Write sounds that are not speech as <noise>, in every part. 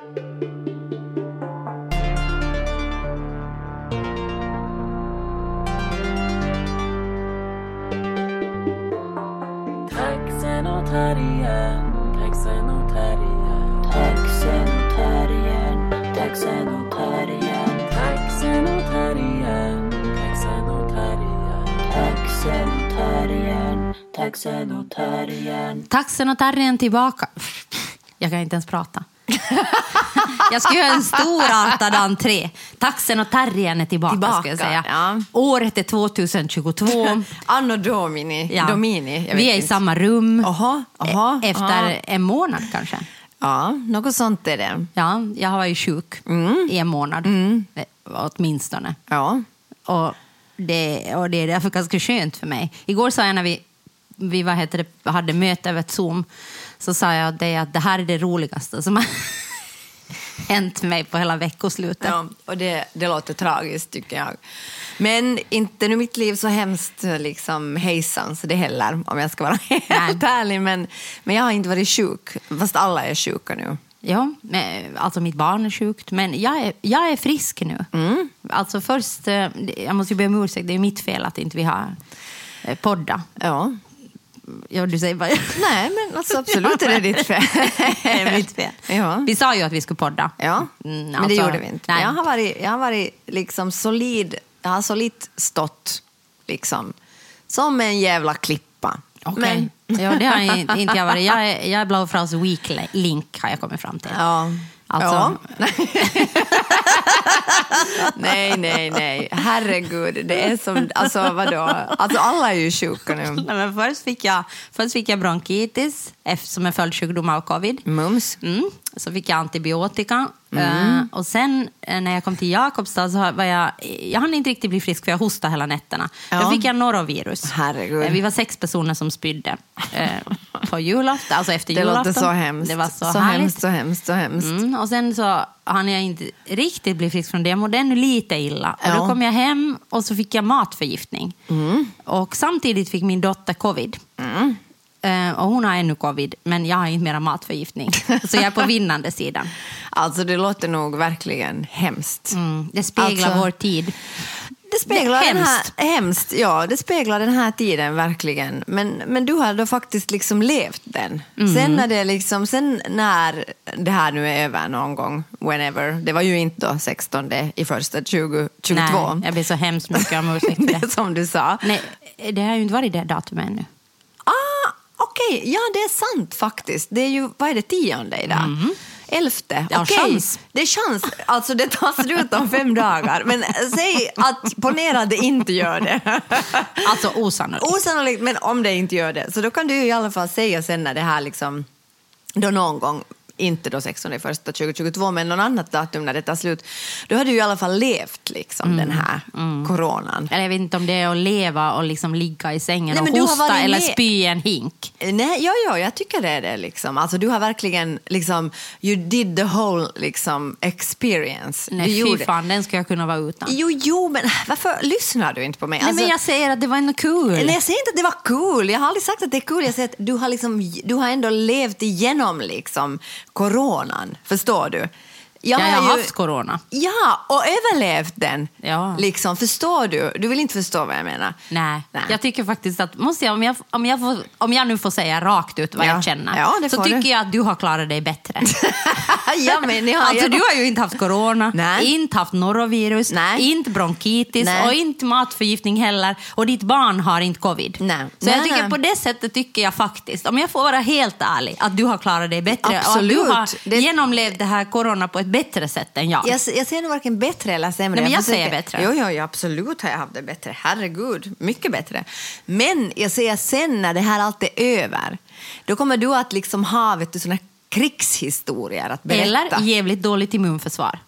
Taxenotarien, taxenotarien, taxenotarien, taxenotarien. taxenotarien, taxenotarien. Taxen och terriern tillbaka. Jag kan inte ens prata. <laughs> jag ska göra en storartad entré. Taxen och terriern är tillbaka, Tillbaka, ska jag säga. ja. Året är 2022. <laughs> Anno Domini. Ja. Domini. Vi är i inte. samma rum. Jaha, E- Efter jaha. en månad kanske. Ja, något sånt är det. Ja, jag har varit sjuk Mm. i en månad. Eh, Åtminstone. Ja. Och det, och det är därför ganska skönt för mig. Igår sa jag när vi, vi vad heter det, hade möte över Zoom, så sa jag det att det här är det roligaste som har <laughs> hänt mig på hela veckoslutet. Ja, och det, det låter tragiskt tycker jag. Men inte nu mitt liv så hemskt liksom hejsan så det heller, om jag ska vara <laughs> helt ärlig. Men, men jag har inte varit sjuk, fast alla är sjuka nu. Ja, men, alltså mitt barn är sjukt, men jag är, jag är frisk nu. Mm. Alltså först, eh, jag måste ju be om ursäkt, det är mitt fel att inte vi har eh, podda. Ja. Ja, du säger bara... Nej, men alltså, absolut är det ditt fel. <laughs> det är mitt fel. Ja. Vi sa ju att vi skulle podda. Ja, Mm, men alltså, det gjorde vi inte. nej. Jag har varit, jag har varit liksom solid, jag har solitt stått liksom, som en jävla klippa. Okej. Ja, det har inte inte jag varit. Jag är, jag är Blaufraus weak link, har jag kommit fram till. Ja. Alltså, Ja. <laughs> <laughs> nej, nej, nej. Herregud, det är som... Alltså vadå? Alltså alla är ju sjuka nu. Nej, men först, fick jag, först fick jag bronkitis som en följdsjukdom av covid. Mums. Mm. Så fick jag antibiotika. Eh, och sen eh, när jag kom till Jakobstad så var jag... Jag hann inte riktigt bli frisk för jag hostade hela nätterna. Ja. Då fick jag norovirus. Herregud. Eh, vi var sex personer som spydde på julafton, alltså efter <laughs> Det julafton. låter så hemskt. Det var så, så härligt. hemskt, så hemskt, så hemskt. Mm, och sen så hann jag inte riktigt bli frisk från det. Jag mådde ännu lite illa. Och Ja. då kom jag hem och så fick jag matförgiftning. Och samtidigt fick min dotter covid. Eh, och hon har ännu covid, men jag har inte mera matförgiftning. <laughs> så jag är på vinnande sidan. Alltså det låter nog verkligen hemskt. Mm, det speglar Alltså- vår tid. Det speglar Det den här, hemskt. ja, det speglar den här tiden verkligen. Men, men du har då faktiskt liksom levt den. Mm. Sen, när det liksom, sen när det här nu är över någon gång, whenever, det var ju inte då 16 i första 2022. Nej, jag ber så hemskt mycket om ursäkt <laughs> det som du sa. Nej, det har ju inte varit det datumet ännu. Okej, ja det är sant faktiskt. Det är ju, vad är det, tionde idag? Elfte, Det har okej. chans. Det är chans. Alltså det tar slut om fem dagar. Men säg att, ponera att det inte gör det. Alltså osannolikt. Osannolikt, men om det inte gör det. Så då kan du i alla fall säga sen när det här liksom, då någon gång, inte då 16 första 2022, men någon annat datum när det tar slut, då har du i alla fall levt liksom den här coronan. Eller jag vet inte om det är att leva och liksom ligga i sängen Nej, och hosta eller spy i en hink. Nej, ja, ja, jag tycker det är det. Liksom. Alltså, du har verkligen, liksom, you did the whole liksom, experience. Nej, du fy gjorde. fan, den ska jag kunna vara utan. Jo, jo, men varför lyssnar du inte på mig? Nej, Alltså, men jag säger att det var ändå kul. Nej, jag säger inte att det var kul. Jag har aldrig sagt att det är kul. Jag säger att du har, liksom, du har ändå levt igenom liksom, coronan. Förstår du? Jag, har har ju- haft corona. Ja, och överlevt den. Ja. Liksom, förstår du? Du vill inte förstå vad jag menar. Nej. Nej. jag tycker faktiskt att, måste jag, om, jag, om, jag får, om jag nu får säga rakt ut vad Ja. jag känner, Ja, så tycker du. jag att du har klarat dig bättre. <laughs> ja, men jag, Alltså jag, du har ju inte haft corona, Nej. inte haft norovirus, Nej. inte bronkitis Nej. och inte matförgiftning heller. Och ditt barn har inte covid. Nej. Så jag tycker på det sättet tycker jag faktiskt, om jag får vara helt ärlig, att du har klarat dig bättre. Absolut. Och att du har Det- genomlevt det här corona på ett bättre sätt än jag. Jag, jag ser nog varken bättre eller sämre. Nej, men jag försöker- säger bättre. Jo, jo, jo, absolut har jag haft det bättre. Herregud, mycket bättre. Men jag säger sen när det här allt är över, då kommer du att liksom ha vet du, såna krigshistorier att berätta. Eller jävligt dåligt immunförsvar.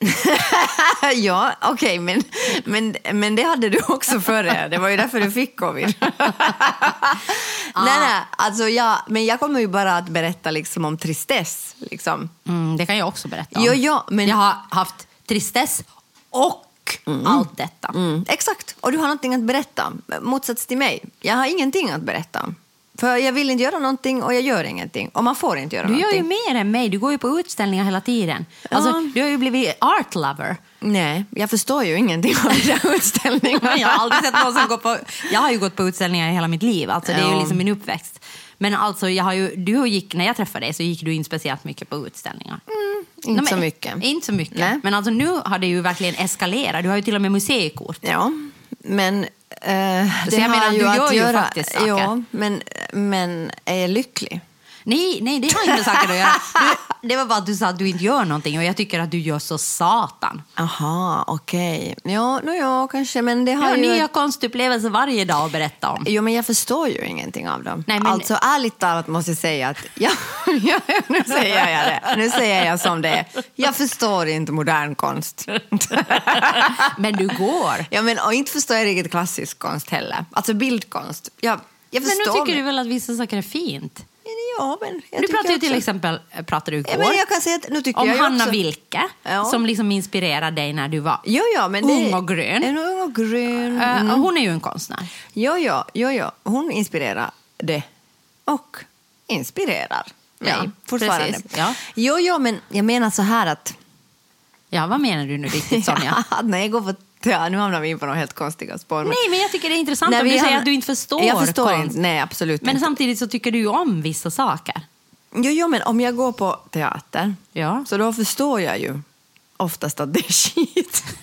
<laughs> ja, okej, men, men, men det hade du också före. Det var ju därför du fick covid. <laughs> Nej, nej, alltså jag, men jag kommer ju bara att berätta liksom om tristess. Liksom. Mm, det kan jag också berätta om. Jo, ja, men- Jag har haft tristess och allt detta. Mm, exakt, och du har någonting att berätta. Motsats till mig, jag har ingenting att berätta. För jag vill inte göra någonting och jag gör ingenting. Och man får inte göra Du gör någonting. ju mer än mig. Du går ju på utställningar hela tiden. Alltså, Ja. Du har ju blivit art lover. Nej, jag förstår ju ingenting av de där utställningarna. <laughs> Jag har aldrig sett någon som går på... Jag har ju gått på utställningar i hela mitt liv. Alltså, det är ju liksom min uppväxt. Men alltså, jag har ju, du gick, när jag träffade dig så gick du in speciellt mycket på utställningar. Inte Nej, så men- mycket. Inte så mycket. Nej. Men alltså, nu har det ju verkligen eskalerat. Du har ju till och med museikort. Ja, men eh, det jag har menar, du gör ju faktiskt saker. Ja, men, men är jag lycklig? Nej, nej, det har inte med saker att göra. <laughs> Du, det var bara att du sa att du inte gör någonting och jag tycker att du gör så satan. Aha, okej. Ja, no, ja, kanske, men det Jag har har ju... nya konstupplevelser varje dag att berätta om. Jo, men jag förstår ju ingenting av dem. Nej, men- Alltså ärligt talat måste jag säga att, ja, <laughs> nu säger jag det. Nu säger jag som det är. Jag förstår inte modern konst. <laughs> Men du går. Ja, men, och inte förstår jag riktigt klassisk konst heller. Alltså bildkonst. Jag, jag Men nu tycker du väl att vissa saker är fint? Ja, men jag Du pratade ju till exempel pratade du igår Ja, men jag kan säga att nu tycker om jag Hanna också... Wilke Ja. som liksom inspirerade dig när du var Jo, ja, men det... ung och grön. En ung och grön. Eh, Mm. och Hon är ju en konstnär. Jo, jo, jo, jo. Hon inspirerar det och inspirerar mig Ja, fortfarande. precis. Ja. Jo, jo, men jag menar så här att... Ja, vad menar du nu riktigt Sonja? <laughs> när jag går på teater, nu hamnar vi in på några helt konstiga spår. men- Nej, men jag tycker det är intressant När om du säger hamnar- att du inte förstår Jag förstår konst. inte, nej absolut Men inte. samtidigt så tycker du ju om vissa saker. Jo, jo, men om jag går på teater Ja. så då förstår jag ju oftast att det är skit. <laughs>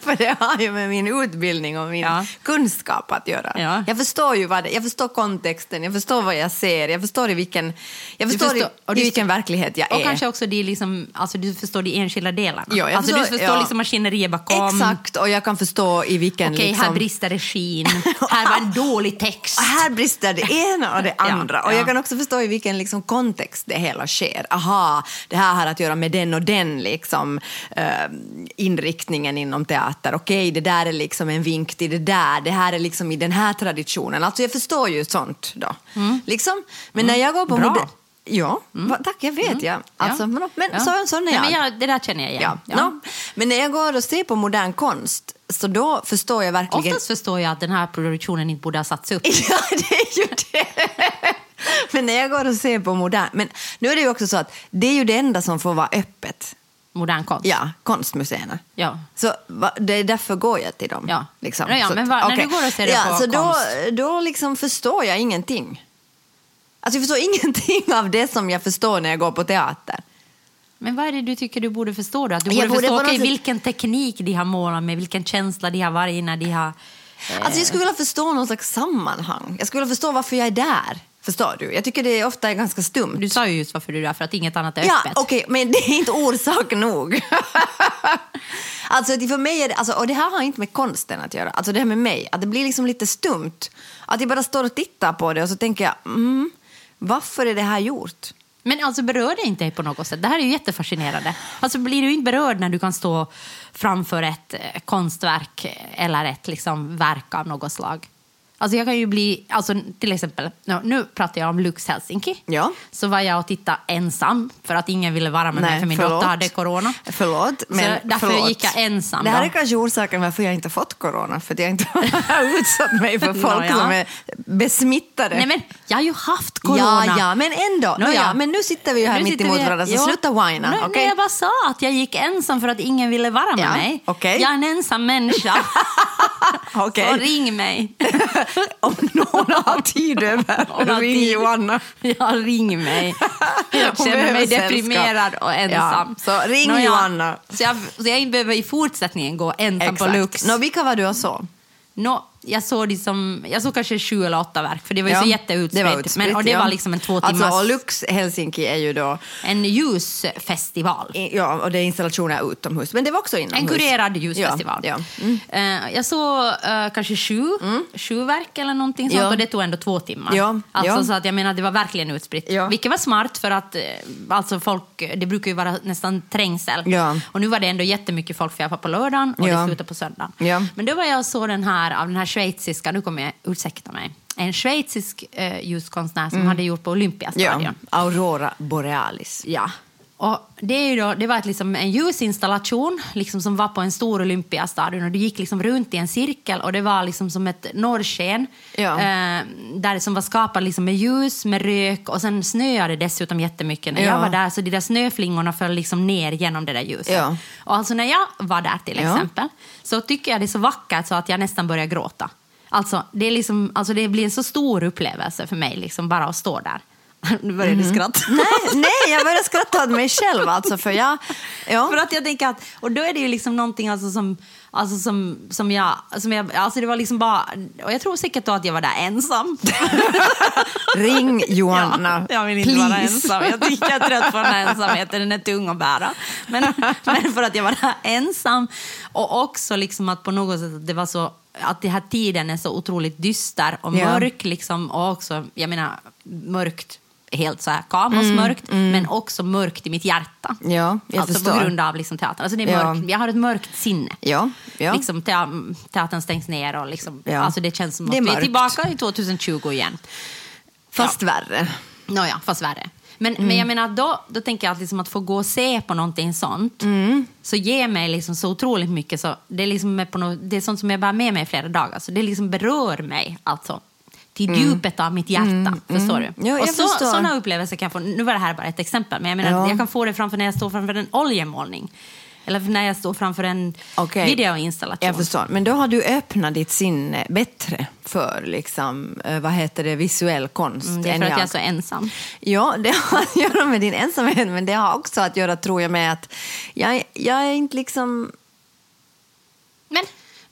För det har ju med min utbildning och min Ja. kunskap att göra. Ja. Jag förstår ju vad det, jag förstår kontexten, jag förstår vad jag ser, jag förstår i vilken, jag förstår, förstår- och i, i vilken verklighet jag Och är. kanske också de liksom, alltså du förstår de enskilda delarna. Ja, jag alltså du förstår- förstår ja. liksom maskineriet bakom. Exakt, och jag kan förstå i vilken... Okej, liksom, här brister regin. här var en <laughs> dålig text. Och här brister det ena och det <laughs> andra. Och ja. jag kan också förstå i vilken liksom, kontext det hela sker. Aha, det här har att göra med den och den liksom, eh, inriktningen inom teater. Okej, det där är liksom en vink till det där. Det här är liksom i den här traditionen. Alltså jag förstår ju sånt då. Liksom. Men när jag går på Bra. Ja, va, tack, jag vet. Ja. Alltså, Ja. Men, men Ja. så, sån är Nej, jag. men jag. Det där känner jag igen. Ja. No. Men när jag går och ser på modern konst så då förstår jag verkligen... Oftast förstår jag att den här produktionen inte borde ha satts upp. <laughs> Ja, det är ju det. <laughs> Men när jag går och ser på modern... Men nu är det ju också så att det är ju det enda som får vara öppet. Modern konst. Ja, konstmuseerna. Ja. Så va, det är därför går jag till dem. Ja. Liksom. Ja, ja, men va- när du går och ser det ja, på så då, konst? då liksom förstår jag ingenting. Alltså jag förstår <laughs> ingenting av det som jag förstår när jag går på teater. Men vad är det du tycker du borde förstå då? Att du borde borde förstå sätt- vilken teknik de har målat med, vilken känsla de har varit i när de har... Alltså jag skulle vilja förstå någon slags sammanhang. Jag skulle vilja förstå varför jag är där. Förstår du? Jag tycker det ofta är ganska stumt. Du sa ju just varför du är där, för att inget annat är Ja, öppet. okej, men det är inte orsak nog. <laughs> alltså, för mig är det, alltså, och det här har inte med konsten att göra, alltså det här med mig, att det blir liksom lite stumt. Att jag bara står och tittar på det och så tänker jag, mm, varför är det här gjort? Men alltså berör det inte dig på något sätt? Det här är ju jättefascinerande. Alltså blir du inte berörd när du kan stå framför ett eh, konstverk eller ett liksom, verk av något slag? Alltså jag kan ju bli, alltså till exempel, nu- pratar jag om Lux Helsinki. Ja. Så var jag och tittade ensam för att ingen ville vara med mig för min förlåt. dotter hade corona. Förlåt, men så därför förlåt. gick jag ensam. Det här då. är kanske orsaken varför jag inte fått corona, för att jag inte har <laughs> utsatt mig för folk Nåja. som är besmittade. Nej men jag har ju haft corona. Ja, ja, men ändå. Nåja, ja. men nu sitter vi ju här Nu mitt emot vi varandra, så Ja. sluta whina. Nej, okej? nej, jag bara sa att jag gick ensam för att ingen ville vara med Ja, mig. okej. Jag är en ensam människa. <laughs> <laughs> Okej. Så ring mig. <laughs> Om någon har tid över, ring tid. Joanna. Ja, ring mig. <laughs> Jag känner mig deprimerad och ensam. Ja, så ring Nå, ja. Joanna. Så jag, så jag behöver i fortsättningen gå ensam på Exakt. Lux. Nå, vilka var du och så? Nå, jag såg det som, jag såg kanske sju eller åtta verk, för det var ju Ja, så jätteutspritt. det utspritt, men, och det ja. var liksom en två timmars... Alltså, och Lux Helsinki är ju då, En ljusfestival. i- ja, och det är installationer utomhus, men det var också inomhus. En kurerad ljusfestival. Ja. Mm. Eh, jag såg eh, kanske sju, sju verk eller någonting sånt och det tog ändå två timmar. Alltså. Så att jag menar, det var verkligen utspritt. Vilket var smart för att eh, alltså folk, det brukar ju vara nästan trängsel. Och nu var det ändå jättemycket folk för jag var på lördagen och det slutade på söndagen. Men då var jag och såg den här av den här schweiziska, nu kommer jag, ursäkta mig, en schweizisk eh, ljuskonstnär som hade gjort på Mm. Ja, Olympiastadion. Aurora Borealis. Ja. Och det, då, det var ett, liksom, en ljusinstallation liksom, som var på en stor Olympiastadion. Och du gick liksom runt i en cirkel och det var liksom som ett norrsken Ja. eh, där som var skapat liksom med ljus, med rök och sen snöade det dessutom jättemycket när Ja. jag var där. Så de där snöflingorna föll liksom ner genom det där ljuset. Ja. Och alltså när jag var där till exempel så tycker jag det är så vackert så att jag nästan börjar gråta. Alltså det, är liksom, alltså det blir en så stor upplevelse för mig liksom bara att stå där. <laughs> Nu börjar du skratta. Nej, nej, jag börjar skratta åt mig själv alltså för jag... Ja. För att jag tänker att, och då är det ju liksom någonting alltså som, alltså som, som jag, som jag, alltså det var liksom bara, och jag tror säkert då att jag var där ensam. <laughs> Ring Johanna, jag vill inte please. vara ensam. Jag tycker jag är trött på den här ensamheten, den är tung att bära. Men, <laughs> men för att jag var där ensam och också liksom att på något sätt att det var så att den här tiden är så otroligt dyster och Ja. mörk liksom och också, jag menar mörkt helt så här kamosmörkt, men också mörkt i mitt hjärta. Mm, Ja, jag alltså förstår. på grund av liksom teatern. Alltså det är Ja. mörkt. Jag har ett mörkt sinne. Ja, ja. Liksom, te- teatern stängs ner och liksom, Ja. alltså det känns som att Det är vi är tillbaka i 2020 igen. Fast värre. Nåja, fast värre. Men, Mm. men jag menar, då, då tänker jag att, liksom att få gå och se på någonting sånt Mm. så ger mig liksom så otroligt mycket. Så det, är liksom på något, det är sånt som jag bär med mig i flera dagar. Så det liksom berör mig alltså, till djupet av mitt hjärta. Förstår du? Mm. Ja, och så, förstår. sådana upplevelser kan jag få. Nu var det här bara ett exempel, men jag menar, Ja. jag kan få det framför när jag står framför en oljemålning. Eller när jag står framför en Okej. videoinstallation. Jag förstår. Men då har du öppnat ditt sinne bättre för liksom, eh, vad heter det, visuell konst Mm, det är för att jag är jag. så ensam. Ja, det har att göra med din ensamhet, men det har också att göra, tror jag, med att jag, jag är inte liksom...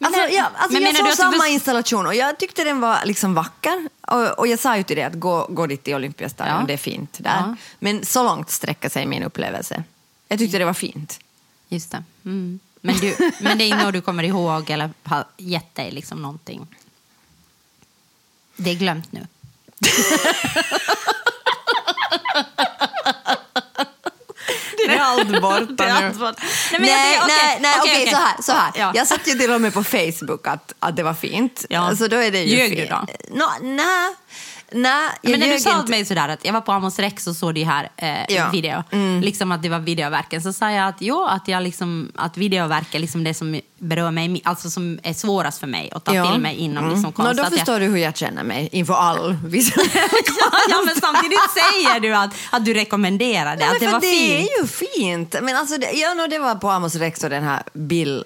Alltså, när- ja, alltså men jag menar såg du du samma först- installation och jag tyckte den var liksom vacker. Och, och jag sa ju till dig att gå, gå dit till Olympiastadion, Ja. det är fint där. Ja. Men så långt sträcker sig min upplevelse. Jag tyckte det var fint. Just det. Mm. Men, du, men det är något du kommer ihåg eller har gett dig liksom någonting? Det är glömt nu. <laughs> Det är allt borta Det är allt borta. Nej, jag okej, nej, okej. så här. Så här. Ja. Jag satt ju till och med på Facebook att, att det var fint. Ja. Alltså, då är det ju Ljög du då? Nå, nej, nej, Men när du sa åt mig sådär att jag var på Amos Rex och såg det här eh, Ja. video, Mm. liksom att det var videoverken, så sa jag att jo, att, jag liksom, att videoverk är liksom det som berör mig, alltså som är svårast för mig att ta Ja. till mig inom Mm. liksom konst. Nå, då Att jag- förstår du hur jag känner mig inför all <laughs> visuell ja, men samtidigt säger du att, att du rekommenderar det, Nej, att det var det fint. är ju fint. Men alltså, det, ja, no, det var på Amos Rex och den här Bill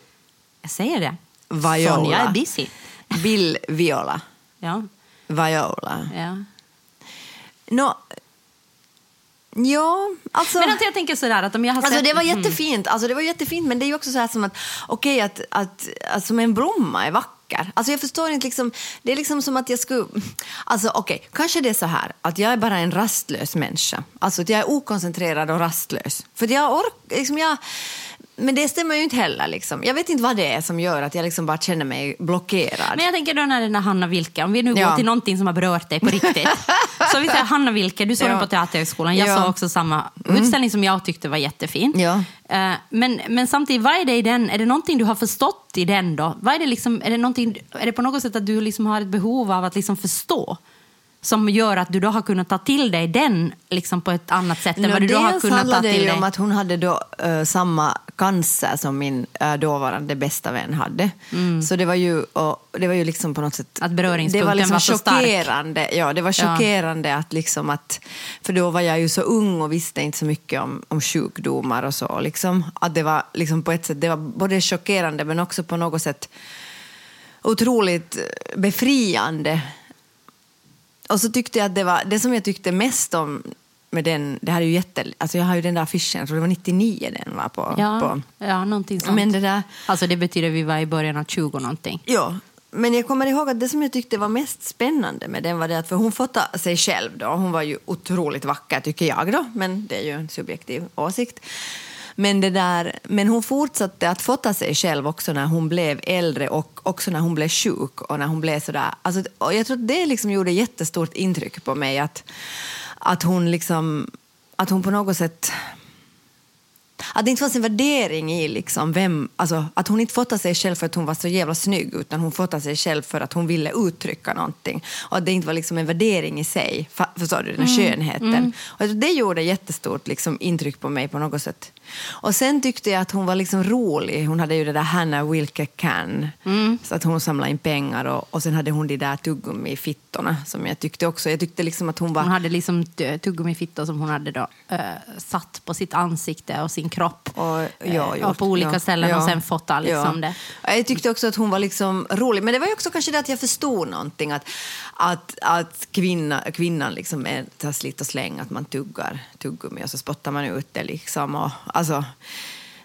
Jag säger det. Viola. Sonja är busy. Bill Viola. Ja, Viola. ja. Nå, ja, alltså... Men jag tänker sådär att om jag har Alltså sett... det var Mm. jättefint, alltså det var jättefint men det är ju också så här som att okej att, att, att som en blomma är vacker. Alltså jag förstår inte liksom, det är liksom som att jag skulle, alltså okej, kanske det är så här att jag är bara en rastlös människa. Alltså att jag är okoncentrerad och rastlös. För jag orkar, liksom jag, men det stämmer ju inte heller liksom. Jag vet inte vad det är som gör att jag liksom bara känner mig blockerad. Men jag tänker då när den där Hanna Wilke, om vi nu Ja. går till någonting som har berört dig på riktigt. <laughs> så vi säger Hanna Wilke, du såg Ja. den på Teaterhögskolan. Jag Ja. Mm. såg också samma utställning som jag tyckte var jättefin. Ja. Eh, Men, men samtidigt, vad är det i den? Är det någonting du har förstått i den då? Vad är, det liksom, är, det någonting, är det på något sätt att du liksom har ett behov av att liksom förstå? Som gör att du då har kunnat ta till dig den liksom på ett annat sätt än Nå, vad du då har dels kunnat ta till dig? om att hon hade då eh, samma cancer som min uh, dåvarande bästa vän hade. Så det var ju, och, det var ju liksom på något sätt... Mm. Att beröringspunkten det var, liksom var så stark. chockerande, Ja, det var Ja. chockerande att liksom att... För då var jag ju så ung och visste inte så mycket om, om sjukdomar och så. Liksom, att det var liksom på ett sätt, det var både chockerande men också på något sätt otroligt befriande och så tyckte jag att det var det som jag tyckte mest om med den, det här är ju jätte, alltså jag har ju den där affischen, tror det var 99 den var på. ja, på. ja, någonting sånt. Men det där, Alltså det betyder vi var i början av 20 någonting. ja. Men jag kommer ihåg att det som jag tyckte var mest spännande med den var det att för hon fotade sig själv då, hon var ju otroligt vacker tycker jag då, men det är ju en subjektiv åsikt. Men, det där, men hon fortsatte att fota sig själv också när hon blev äldre och också när hon blev sjuk och när hon blev sådär. Alltså, jag tror att det liksom gjorde jättestort intryck på mig att, att hon liksom, att hon på något sätt att det inte fanns en värdering i liksom vem, alltså, att hon inte fotade sig själv för att hon var så jävla snygg utan hon fotade sig själv för att hon ville uttrycka någonting. Och att det inte var liksom en värdering i sig, förstår du, den här skönheten. Och det gjorde jättestort liksom, intryck på mig på något sätt. Och sen tyckte jag att hon var liksom rolig. Hon hade ju det där Hannah Wilke Can, så att hon samlade in pengar och, och sen hade hon de där tuggummi-fittorna som jag tyckte också, jag tyckte liksom att hon var... Hon hade liksom t- tuggummi-fittor som hon hade då, eh, satt på sitt ansikte och sin kropp. Och, ja, Eh, gjort, och på olika ja, ställen ja, och sen fotat liksom det. Jag tyckte också att hon var liksom rolig, men det var ju också kanske det att jag förstod någonting. Att, att, att kvinna, kvinnan liksom är slit och släng, att man tuggar tuggummi och så spottar man ut det. Liksom. Och, alltså,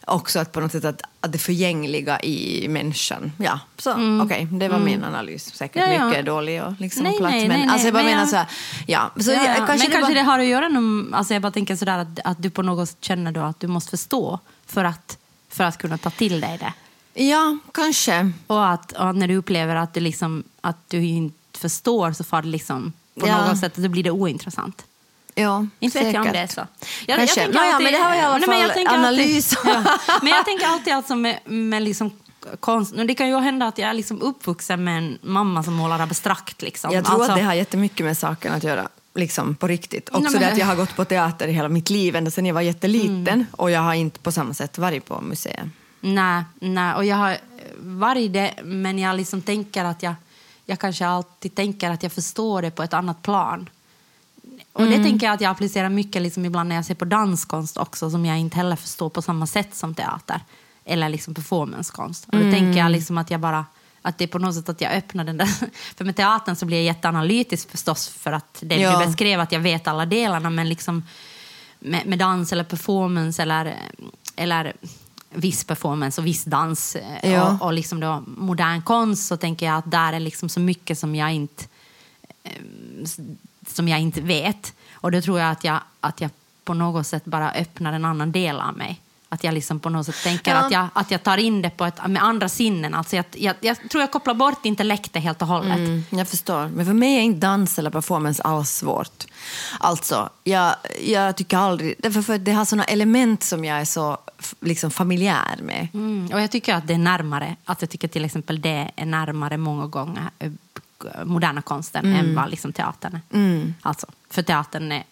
också att på något sätt att, att det förgängliga i människan. Ja, så okej, det var min analys. Säkert Mm. Ja, ja. mycket dålig och liksom Nej, platt. nej, men nej, alltså jag bara nej, menar men så här, ja. Så Ja, jag, ja. kanske men det kanske var, det har att göra med, alltså jag bara tänker sådär att, att du på något sätt känner då att du måste förstå för att, för att kunna ta till dig det. Ja, kanske. Och att och när du upplever att du, liksom, att du inte förstår så får det liksom på något sätt då blir det ointressant. Ja, Inte vet jag om det är så. Kanske. Nåja, men det här var i alla Nej, men jag fall tänker analys. Alltid, <laughs> ja, men jag tänker alltid alltså med, med liksom konst. Det kan ju hända att jag är liksom uppvuxen med en mamma som målar abstrakt. Liksom. Jag tror alltså, att det har jättemycket med saken att göra. Liksom på riktigt. Också Nej, men- att jag har gått på teater i hela mitt liv ända sedan jag var jätteliten. Mm. Och jag har inte på samma sätt varit på museer. Nej, nej, och jag har varit det, men jag liksom tänker att jag, jag kanske alltid tänker att jag förstår det på ett annat plan. Och Mm. det tänker jag att jag applicerar mycket liksom ibland när jag ser på danskonst också som jag inte heller förstår på samma sätt som teater. Eller liksom performancekonst. Och då Mm. tänker jag liksom att jag bara att det är på något sätt att jag öppnar den där... <laughs> För med teatern så blir jag jätteanalytisk förstås för att det Ja. du beskrev att jag vet alla delarna men liksom med, med dans eller performance eller, eller viss performance och viss dans eh, Ja. och, och liksom då modern konst så tänker jag att där är liksom så mycket som jag inte eh, s- som jag inte vet. Och då tror jag att jag, att jag på något sätt bara öppnar en annan del av mig. Att jag liksom på något sätt tänker Ja. att, jag, att jag tar in det på ett, med andra sinnen. Alltså jag, jag, jag tror jag kopplar bort intellektet helt och hållet. Mm, jag förstår. Men för mig är inte dans eller performance alls svårt. Alltså, jag, jag tycker aldrig... Därför för det har såna element som jag är så liksom, familjär med. Mm, och jag tycker att det är närmare. Att jag tycker till exempel det är närmare många gånger eh, moderna konsten Mm. än vad liksom teatern är. Alltså, för teatern är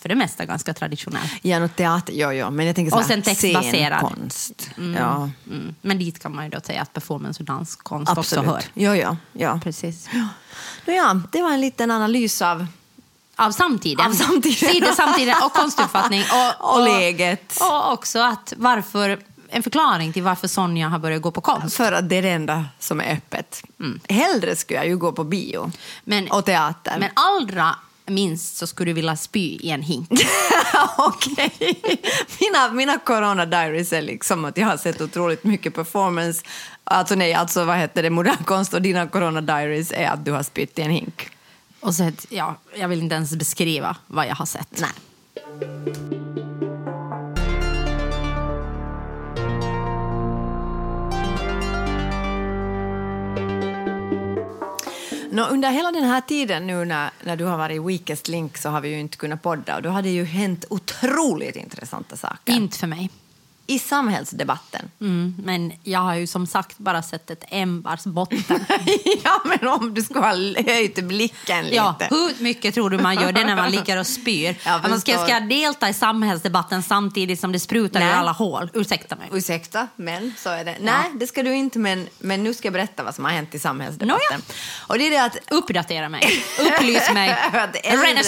för det mesta ganska traditionell. Ja, något teater, jo, jo. Men jag tänker så Och här, sen textbaserad. scenkonst. Ja, Mm. Men dit kan man ju då säga att performance och danskonst också absolut. hör. Jo, jo, ja. Precis. Nå ja, det var en liten analys av Av samtiden. Av samtiden. Sidor, samtiden och konstuppfattning. <laughs> Och, Och läget. Och också att varför, en förklaring till varför Sonja har börjat gå på konst. För att det är det enda som är öppet. Hellre skulle jag ju gå på bio Mm. Men- och teater. Men allra minst så skulle du vilja spy i en hink. <laughs> Okej. Mina, mina corona diaries är liksom att jag har sett otroligt mycket performance. Alltså nej, alltså vad heter det, modern konst och dina corona diaries är att du har spytt i en hink. Och så, ett- ja, jag vill inte ens beskriva vad jag har sett. Nej. No, under hela den här tiden nu när, när du har varit i Weakest Link så har vi ju inte kunnat podda och då har det ju hänt otroligt intressanta saker. Inte för mig. I samhällsdebatten. Mm, men jag har ju som sagt bara sett ett ämbars botten. <laughs> ja, men om du skulle ha höjt blicken lite. Ja, hur mycket tror du man gör det när man ligger och spyr? Att man ska, ska jag delta i samhällsdebatten samtidigt som det sprutar Nej. ur alla hål? Ursäkta mig. Ursäkta, men så är det. Nej, det ska du inte, men, men nu ska jag berätta vad som har hänt i samhällsdebatten. Nåja. Och det är det att... Uppdatera mig. Upplys mig. <laughs> Äldre-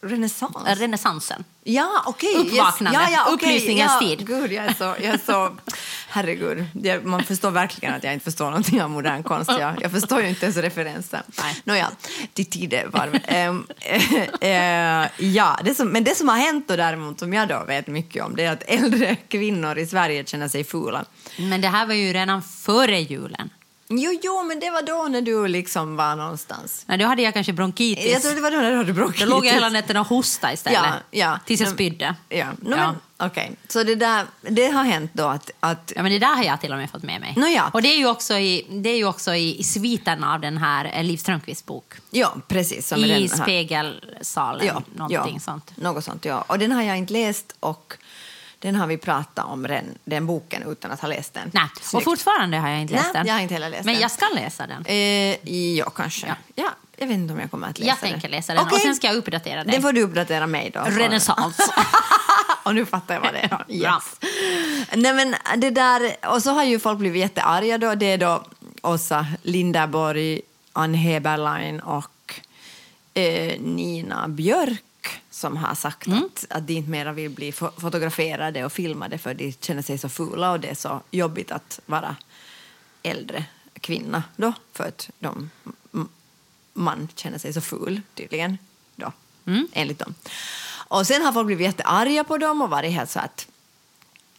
Renässans. Renässans? Renässansen. Ja, okej. Uppvaknande. Ja, ja, okej, Upplysningens ja. tid. Gud, jag är så... Jag är så <laughs> herregud. Jag, man förstår verkligen att jag inte förstår någonting av modern konst. Jag, jag förstår ju inte ens referensen. Nåja, till tidevarv. um, <laughs> ja, det som, men det som har hänt då däremot, som jag då vet mycket om, det är att äldre kvinnor i Sverige känner sig fula. Men det här var ju redan före julen. Jo, jo, men det var då när du liksom var någonstans. Nej, då hade jag kanske bronkitis. Jag tror det var då när du hade bronkitis. Då låg jag hela natten och hostade istället. Ja, ja. Tills jag spydde. Ja, no, Ja. okej. Så det där, det har hänt då att, att Ja, men det där har jag till och med fått med mig. Nåja. Och det är ju också i, det är ju också i, i sviten av den här eh, Liv Strömquists bok. ja, precis. Som I den här- spegelsalen, någonting sånt. Något sånt, ja. Och den har jag inte läst och Den har vi pratat om, den, den boken, utan att ha läst den. Nej. Och fortfarande har jag inte läst Nej, den. jag har inte heller läst Men den. jag ska läsa den. Eh, ja, kanske. Ja. Ja. jag vet inte om jag kommer att läsa Jag den. tänker läsa den och Okej. sen ska jag uppdatera dig. Den får du uppdatera mig då. Renässans. <laughs> och nu fattar jag vad det är. Yes. Nej, men det där, och så har ju folk blivit jättearga då. Det är då Åsa Linderborg, Ann Heberlein och eh, Nina Björk som har sagt Mm. att, att de inte mera vill bli fo- fotograferade och filmade för de känner sig så fula och det är så jobbigt att vara äldre kvinna då för att de, man känner sig så ful tydligen då, Mm. enligt dem. Och sen har folk blivit jättearga på dem och varit helt så att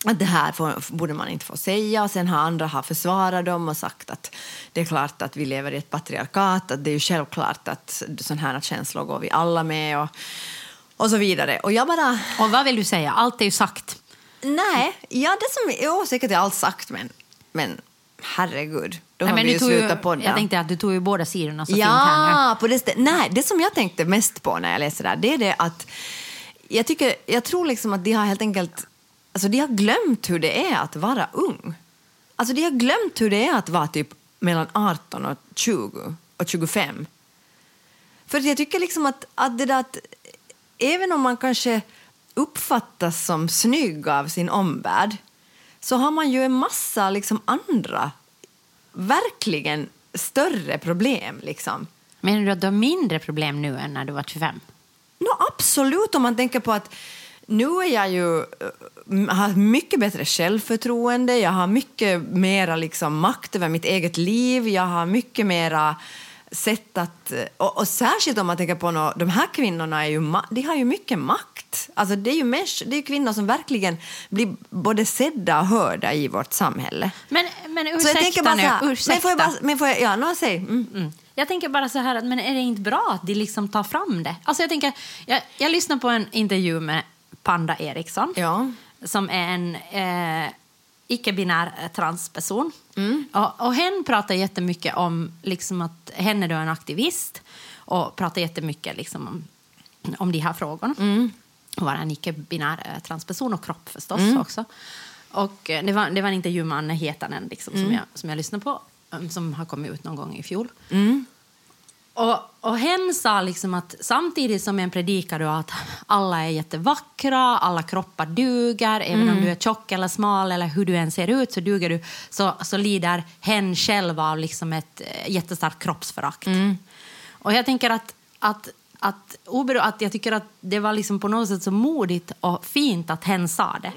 att det här får, borde man inte få säga. Och sen har andra har försvarat dem och sagt att det är klart att vi lever i ett patriarkat, att det är ju självklart att sådana här känslor går vi alla med och, och så vidare. Och jag bara... Och vad vill du säga? Allt är ju sagt. Nej, ja, det som, jo, säkert är allt sagt, men, men herregud, då Nej, har men vi du ju slutat podda. jag tänkte att du tog ju båda sidorna så fint här. Ja, på det Nej, det som jag tänkte mest på när jag läste det här, det är det att jag, tycker, jag tror liksom att de har helt enkelt alltså de har glömt hur det är att vara ung. Alltså de har glömt hur det är att vara typ mellan 18 och 20 och 25. För jag tycker liksom att, att det där att även om man kanske uppfattas som snygg av sin omvärld så har man ju en massa liksom andra verkligen större problem. Liksom. Menar du att du har mindre problem nu än när du var 25? No, absolut, om man tänker på att nu är jag ju, äh, har mycket bättre självförtroende, jag har mycket mera liksom, makt över mitt eget liv, jag har mycket mera sätt att... Och, och särskilt om man tänker på nå, de här kvinnorna är ju, de har ju mycket makt. Alltså, det är ju människ- det är kvinnor som verkligen blir både sedda och hörda i vårt samhälle. Men, men Så jag ursäkta tänker bara nu. här, ursäkta. men får jag bara, men får jag, ja, no, säg. Mm. Mm. Jag tänker bara så här, att, men är det inte bra att de liksom tar fram det? Alltså jag, tänker, jag, jag lyssnade på en intervju med Panda Eriksson Ja. Som är en eh, icke-binär eh, transperson. Mm. Och, och hen pratar jättemycket om liksom att hen är då en aktivist och pratar jättemycket liksom om, om de här frågorna. Mm. Och vara en icke-binär eh, transperson och kropp förstås också. Och eh, det var, det var en intervju med Anne Hietanen liksom, som, jag, som jag lyssnade på um, som har kommit ut någon gång i fjol. Och, och hen sa liksom att samtidigt som en predikar då att alla är jättevackra, alla kroppar duger, även om du är tjock eller smal eller hur du än ser ut så duger du, så, så lider hen själv av liksom ett eh, jättestarkt kroppsförakt. Och jag tänker att, att, att, att jag tycker att det var liksom på något sätt så modigt och fint att hen sa det.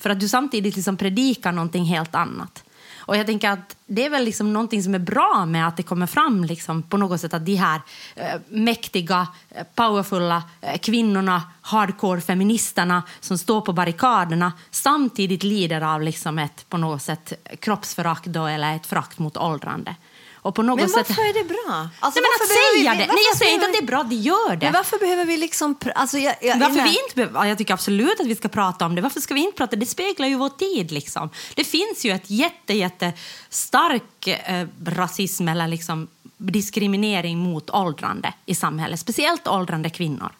För att du samtidigt liksom predikar någonting helt annat. Och jag tänker att det är väl liksom någonting som är bra med att det kommer fram liksom på något sätt att de här eh, mäktiga, eh, powerfulla eh, kvinnorna, hardcore-feministerna som står på barrikaderna samtidigt lider av liksom ett på något sätt kroppsförakt då, eller ett förakt mot åldrande. Och på något Men sätt... varför är det bra? Alltså, Nej, men att säga vi- det! varför Nej, jag säger inte behöver att det är bra, de gör det. Men varför behöver vi liksom... Alltså, jag, jag, Varför jag- vi inte behöver, ja, jag tycker absolut att vi ska prata om det. Varför ska vi inte prata? Det speglar ju vår tid. Liksom. Det finns ju ett jätte, jätte stark eh, rasism eller liksom diskriminering mot åldrande i samhället. Speciellt åldrande kvinnor.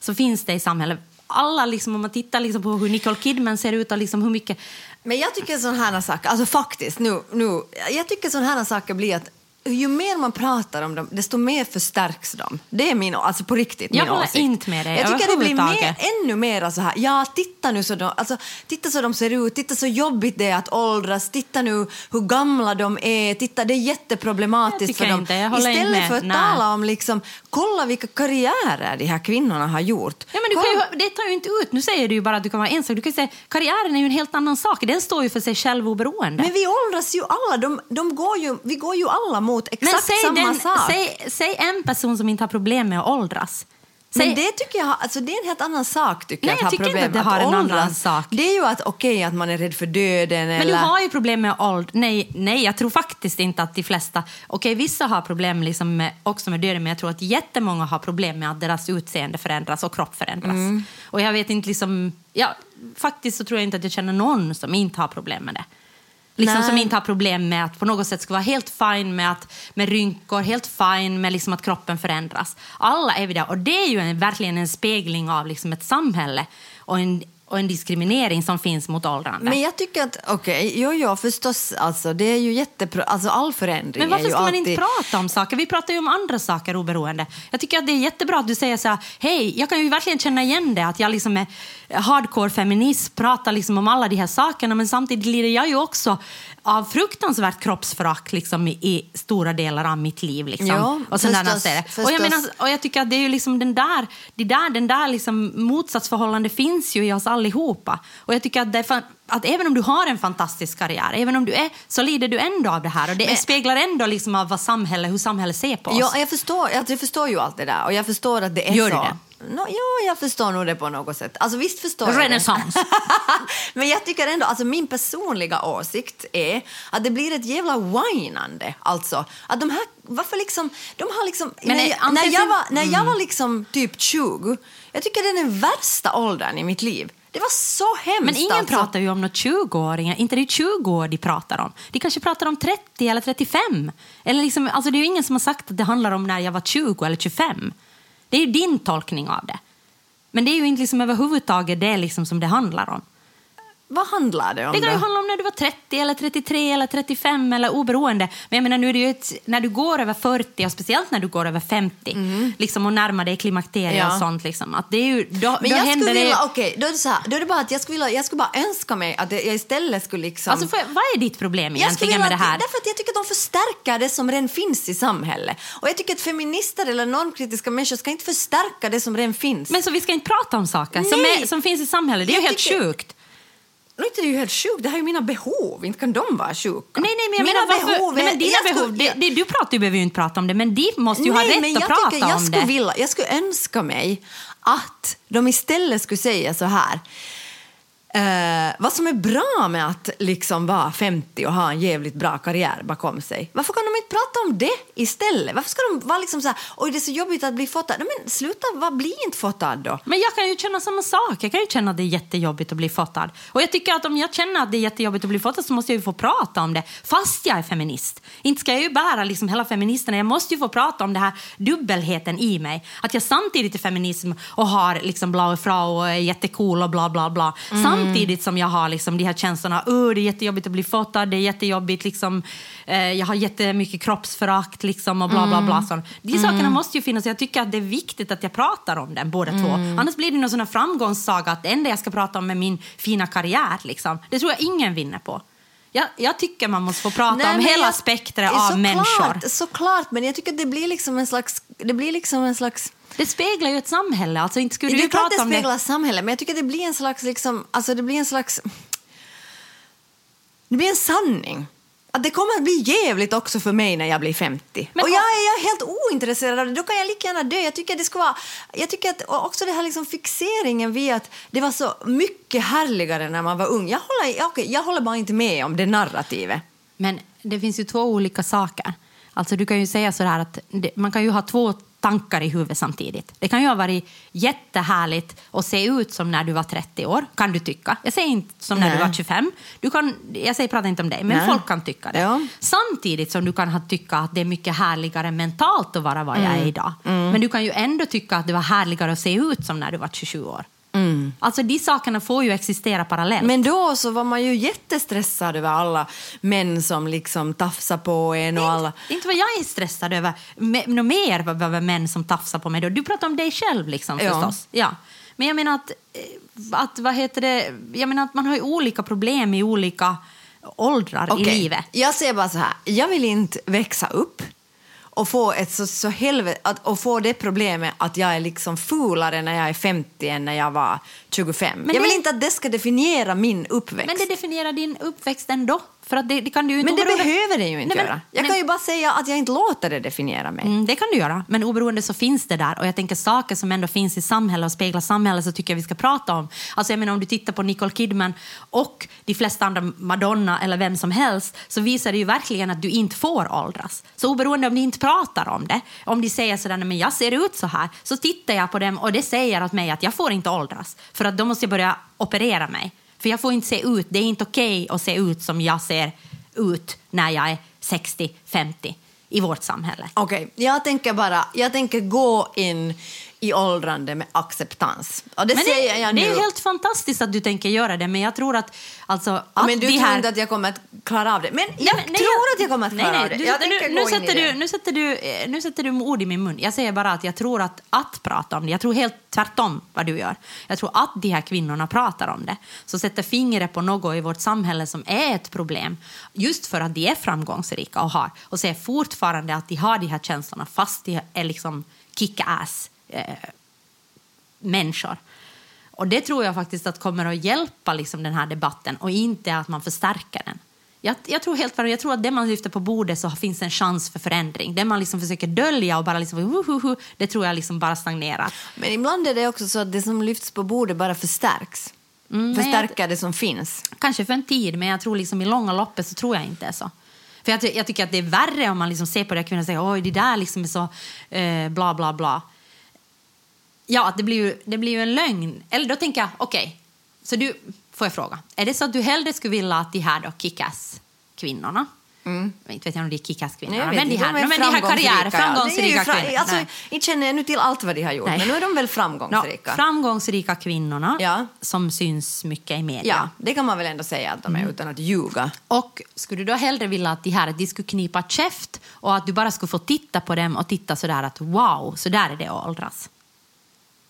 Så finns det i samhället. Alla, liksom, om man tittar liksom, på hur Nicole Kidman ser ut och liksom hur mycket... Men jag tycker sådana här saker, alltså faktiskt, nu, nu, jag tycker sådana här saker blir att ju mer man pratar om dem, desto mer förstärks de. Det är min, alltså på riktigt Jag min håller åsikt. inte med dig Jag tycker det blir mer, ännu mer så här, ja titta nu så de, alltså, titta så de ser ut, titta så jobbigt det är att åldras, titta nu hur gamla de är, titta det är Jag jätteproblematiskt för dem. inte, jag håller inte Istället med. för att Nej. tala om liksom, kolla vilka karriärer de här kvinnorna har gjort. Ja, men du kan ju, det tar ju inte ut. Nu säger du ju bara att du kan vara ensam. Du kan säga karriären är ju en helt annan sak. Den står ju för sig själv oberoende. Men vi åldras ju alla, de, de går ju, vi går ju alla mot exakt Men säg, samma den, sak. säg, säg en person som inte har problem med att åldras. Säg, Men det tycker jag, alltså det är en helt annan sak tycker Nej, jag, att jag tycker inte problem att det har en åldras. annan sak. Det är ju att okej att man är rädd för döden men eller... du har ju problem med ålder. Nej, nej, jag tror faktiskt inte att de flesta... Okej, vissa har problem liksom med, också med döden, men jag tror att jättemånga har problem med att deras utseende förändras och kropp förändras. Mm. Och jag vet inte liksom... Ja, faktiskt så tror jag inte att jag känner någon som inte har problem med det. Liksom Nej. som inte har problem med att på något sätt ska vara helt fine med, att, med rynkor, helt fine med liksom att kroppen förändras. Alla är vi där. Och det är ju en, verkligen en spegling av liksom ett samhälle och en och en diskriminering som finns mot åldrande. Men jag tycker att, okej, jo, jo, förstås, alltså, det är ju jättebra, alltså all förändring Men varför ska man alltid... inte prata om saker? Vi pratar ju om andra saker oberoende. Jag tycker att det är jättebra att du säger så här, hej, jag kan ju verkligen känna igen det, att jag liksom är hardcore feminist, pratar liksom om alla de här sakerna, men samtidigt lider jag ju också av fruktansvärt kroppsförakt liksom, i, stora delar av mitt liv. Liksom. Ja, och, förstås, serier. och, förstås. jag menar, och jag tycker att det är ju liksom den där, det där, den där liksom motsatsförhållande finns ju i oss allihopa. Och jag tycker att, det är fan, att även om du har en fantastisk karriär, även om du är, så lider du ändå av det här. Och det Men- speglar ändå liksom av vad samhälle, hur samhället ser på oss. Ja, jag förstår, jag, jag förstår ju allt det där och jag förstår att det är Gör så. det? No, ja, jag förstår nog det på något sätt. Alltså visst förstår jag Renaissance. det. <laughs> Men jag tycker ändå, alltså min personliga åsikt är att det blir ett jävla whinande. Alltså, att de här, varför liksom, de har liksom, Men när, är- jag, när, jag var, när jag var liksom typ 20, jag tycker det är den värsta åldern i mitt liv. Det var så hemskt. Men ingen alltså. pratar ju om något 20-åringar. Inte det är 20 år de pratar om. De kanske pratar om 30 eller 35. Eller liksom, alltså det är ju ingen som har sagt att det handlar om när jag var 20 eller 25. Det är ju din tolkning av det. Men det är ju inte liksom överhuvudtaget det liksom som det handlar om. Vad handlar det om Det kan ju handla om när du var 30, eller 33 eller 35 eller oberoende. Men jag menar, nu är det ju ett, när du går över 40 och speciellt när du går över 50 liksom, och närmar dig klimakteriet Ja. och sånt. Liksom, att det är ju, då, Men då jag händer skulle det... vilja, okej, då är det så här, då är det bara att jag skulle, vilja, jag skulle bara önska mig att jag istället skulle liksom... Alltså, jag, vad är ditt problem egentligen med det här? att- Därför att jag tycker att de förstärker det som redan finns i samhället. Och jag tycker att feminister eller normkritiska människor ska inte förstärka det som redan finns. Men så vi ska inte prata om saker som, är, som finns i samhället. Det är ju Jag helt tycker- sjukt. Nu är inte det ju helt sjukt, det här är ju mina behov, inte kan de vara sjuka. Nej, nej, men jag mina menar, varför, behov nej, är- men dina jag skulle- behov, det, det, du pratar ju behöver ju inte prata om det, men de måste ju Nej, ha rätt att prata tycker, jag om skulle det. Vilja, jag skulle önska mig att de istället skulle säga så här. Eh, vad som är bra med att liksom vara 50 och ha en jävligt bra karriär bakom sig. Varför kan de inte prata om det istället? Varför ska de vara liksom så här, oj det är så jobbigt att bli fotad. Nej, men sluta, vad, bli inte fotad då. Men jag kan ju känna samma sak. Jag kan ju känna att det är jättejobbigt att bli fotad. Och jag tycker att om jag känner att det är jättejobbigt att bli fotad så måste jag ju få prata om det. Fast jag är feminist. Inte ska jag ju bära liksom hela feministerna. Jag måste ju få prata om det här dubbelheten i mig. Att jag samtidigt är feminism och har liksom blaue frau och är jättecool och bla bla bla. Samtidigt som jag har liksom de här känslorna. Uh, det är jättejobbigt att bli fotad. Det är jättejobbigt liksom. Eh, jag har jättemycket kroppsförakt liksom och bla bla bla. Så. De sakerna måste ju finnas. Jag tycker att det är viktigt att jag pratar om den båda två. Annars blir det någon sån framgångssaga att det enda jag ska prata om är min fina karriär. Liksom. Det tror jag ingen vinner på. Jag, jag tycker man måste få prata Nej, om hela jag- spektrat såklart, av människor. Såklart, men jag tycker att det blir liksom en slags... Det blir liksom en slags Det speglar ju ett samhälle. Alltså, inte skulle det du är klart prata det om det. speglar samhället, men jag tycker det blir en slags... Liksom, alltså det blir en slags... Det blir en sanning. Att det kommer att bli jävligt också för mig när jag blir 50. Men och jag är, jag är helt ointresserad av det. Då kan jag lika gärna dö. Jag tycker att det ska vara... Jag tycker att också det här liksom fixeringen vid att det var så mycket härligare när man var ung. Jag håller, okej, jag håller bara inte med om det narrativet. Men det finns ju två olika saker. Alltså du kan ju säga sådär att man kan ju ha två tankar i huvudet samtidigt. Det kan ju ha varit jättehärligt att se ut som när du var 30 år, kan du tycka. Jag säger inte som när Nej. du var 25. Du kan, jag säger, pratar inte om dig, men Nej. folk kan tycka det. Ja. Samtidigt som du kan ha, tycka att det är mycket härligare mentalt att vara vad jag Mm. är idag. Men du kan ju ändå tycka att det var härligare att se ut som när du var 27 år. Alltså de sakerna får ju existera parallellt. Men då så var man ju jättestressad över alla män som liksom tafsar på en och alla... Inte vad jag är stressad över. Något mer över män som tafsar på mig. Då. Du pratar om dig själv liksom, Ja. förstås. Ja. Men jag menar att, eh, att, vad heter det? Jag menar att man har ju olika problem i olika åldrar i Okej, livet. Jag säger bara så här, jag vill inte växa upp och få, ett så, så helvete, att, och få det problemet att jag är liksom fulare när jag är 50 än när jag var 25. Men jag vill det- inte att det ska definiera min uppväxt. Men det definierar din uppväxt ändå. För att det, det kan du inte Men det oberoende- behöver det ju inte Nej, göra. Jag kan ju bara säga att jag inte låter det definiera mig. Mm, det kan du göra, men oberoende så finns det där. Och jag tänker saker som ändå finns i samhället och speglar samhället så tycker jag vi ska prata om. Alltså jag menar om du tittar på Nicole Kidman och de flesta andra, Madonna eller vem som helst, så visar det ju verkligen att du inte får åldras. Så oberoende om de inte pratar om det, om de säger sådär, "Nej, men jag ser ut så här, så tittar jag på dem och det säger åt mig att jag får inte åldras. För att då måste jag börja operera mig. För jag får inte se ut, det är inte okej att se ut som jag ser ut när jag är 60-50 i vårt samhälle. Okej, jag tänker bara jag tänker gå in i åldrande med acceptans. Och det Men säger det, jag det nu. är helt fantastiskt att du tänker göra det, men jag tror att... Alltså, att men du de tror här... inte att jag kommer att klara av det. Men jag Nej, men- nej, tror jag- att jag kommer att nej, klara nej, av det. Du, Jag nu, nu, sätter du, det. nu, sätter du, eh, nu sätter du ord i min mun. Jag säger bara att jag tror att, att prata om det, jag tror helt tvärtom vad du gör. Jag tror att de här kvinnorna pratar om det, så sätter fingret på något i vårt samhälle som är ett problem. Just för att de är framgångsrika och har, och säger fortfarande att de har de här känslorna fast de är liksom kick-ass eh, människor. Och det tror jag faktiskt att kommer att hjälpa liksom, den här debatten och inte att man förstärker den. Jag, jag tror helt jag tror att det man lyfter på bordet så finns en chans för förändring. Det man liksom försöker dölja och bara liksom, hu, hu, hu, det tror jag liksom bara stagnerar. Men ibland är det också så att det som lyfts på bordet bara förstärks. Mm, Förstärker det som finns. Kanske för en tid, men jag tror liksom i långa loppet så tror jag inte så. För jag, jag tycker att det är värre om man liksom ser på det kvinnor och säger oj det där liksom är så eh, bla bla bla. Ja, det blir ju, det blir ju en lögn. Eller då tänker jag, okej, så du, får jag fråga, är det så att du hellre skulle vilja att de här då kickass kvinnorna Inte vet jag om de är kickass kvinnor, Nej, jag vet men de här, de men de här karriär, framgångsrika, ja. framgångsrika Det är ju fra- kvinnor. Alltså, inte känner jag nu till allt vad de har gjort, Nej. men nu är de väl framgångsrika. framgångsrika kvinnorna Ja. som syns mycket i media. ja, det kan man väl ändå säga att de är, Mm. utan att ljuga. Och skulle du då hellre vilja att de här de skulle knipa käft och att du bara skulle få titta på dem och titta sådär att wow, så där är det att åldras.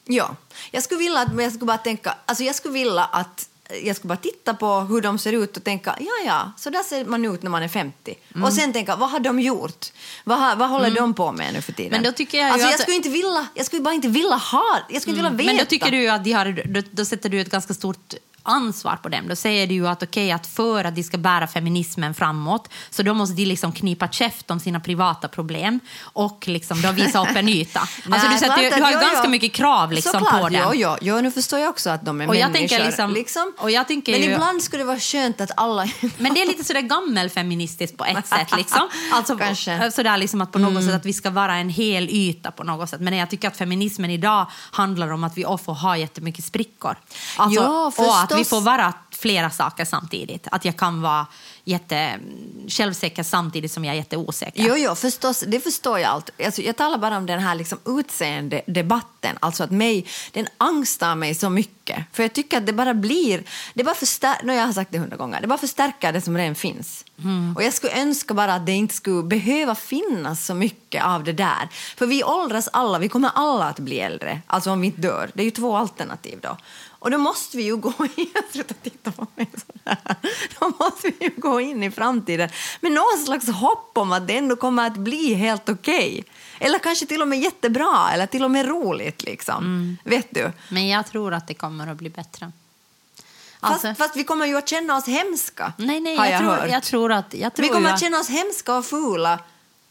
Ja, jag skulle vilja att, jag skulle bara tänka, alltså jag skulle vilja att jag skulle bara titta på hur de ser ut och tänka, ja ja, så där ser man ut när man är 50. Mm. Och sen tänka, vad har de gjort? Vad, har, vad håller de på med nu för tiden? Men då tycker jag alltså, jag att- skulle inte vilja, jag skulle bara inte vilja ha, jag skulle inte vilja veta. Men då tycker du att de har, då, då sätter du ett ganska stort ansvar på dem. Då säger du ju att okej, att för att de ska bära feminismen framåt så då måste de liksom knipa käft om sina privata problem och liksom då visa upp en yta. <laughs> alltså du, Nej, sätter, ju- klart du har jo, ganska jo. mycket krav liksom Såklart, på dem. Jo, jo, nu förstår jag också att de är Och jag människor. tänker liksom- och jag tänker men ju- ibland skulle det vara skönt att alla... Men det är lite sådär gammelfeministiskt på ett sätt. Liksom. <laughs> Alltså, Kanske. Sådär liksom att på något sätt att vi ska vara en hel yta på något sätt. Men jag tycker att feminismen idag handlar om att vi får ha jättemycket sprickor. Alltså, Ja, och att vi får vara flera saker samtidigt. Att jag kan vara jätte självsäker samtidigt som jag är jätteosäker. Jo, jo, förstås, det förstår jag allt. Alltså, jag talar bara om den här liksom utseendedebatten. Alltså att mig, den angstar mig så mycket. För jag tycker att det bara blir, det bara förstär, no, jag har sagt det hundra gånger, det bara förstärker det som redan finns. Och jag skulle önska bara att det inte skulle behöva finnas så mycket av det där. För vi åldras alla, vi kommer alla att bli äldre. Alltså om vi inte dör. Det är ju två alternativ då. Och då måste vi ju gå in, <laughs> sluta titta på mig sådär. Då måste vi ju gå in i framtiden med någon slags hopp om att det ändå kommer att bli helt okej. Eller kanske till och med jättebra, eller till och med roligt liksom. Vet du? Men jag tror att det kommer att bli bättre. Fast, Alltså, fast vi kommer ju att känna oss hemska, nej, nej, har jag, jag, tror, hört. jag tror att... Jag tror vi kommer ju att känna oss hemska och fula.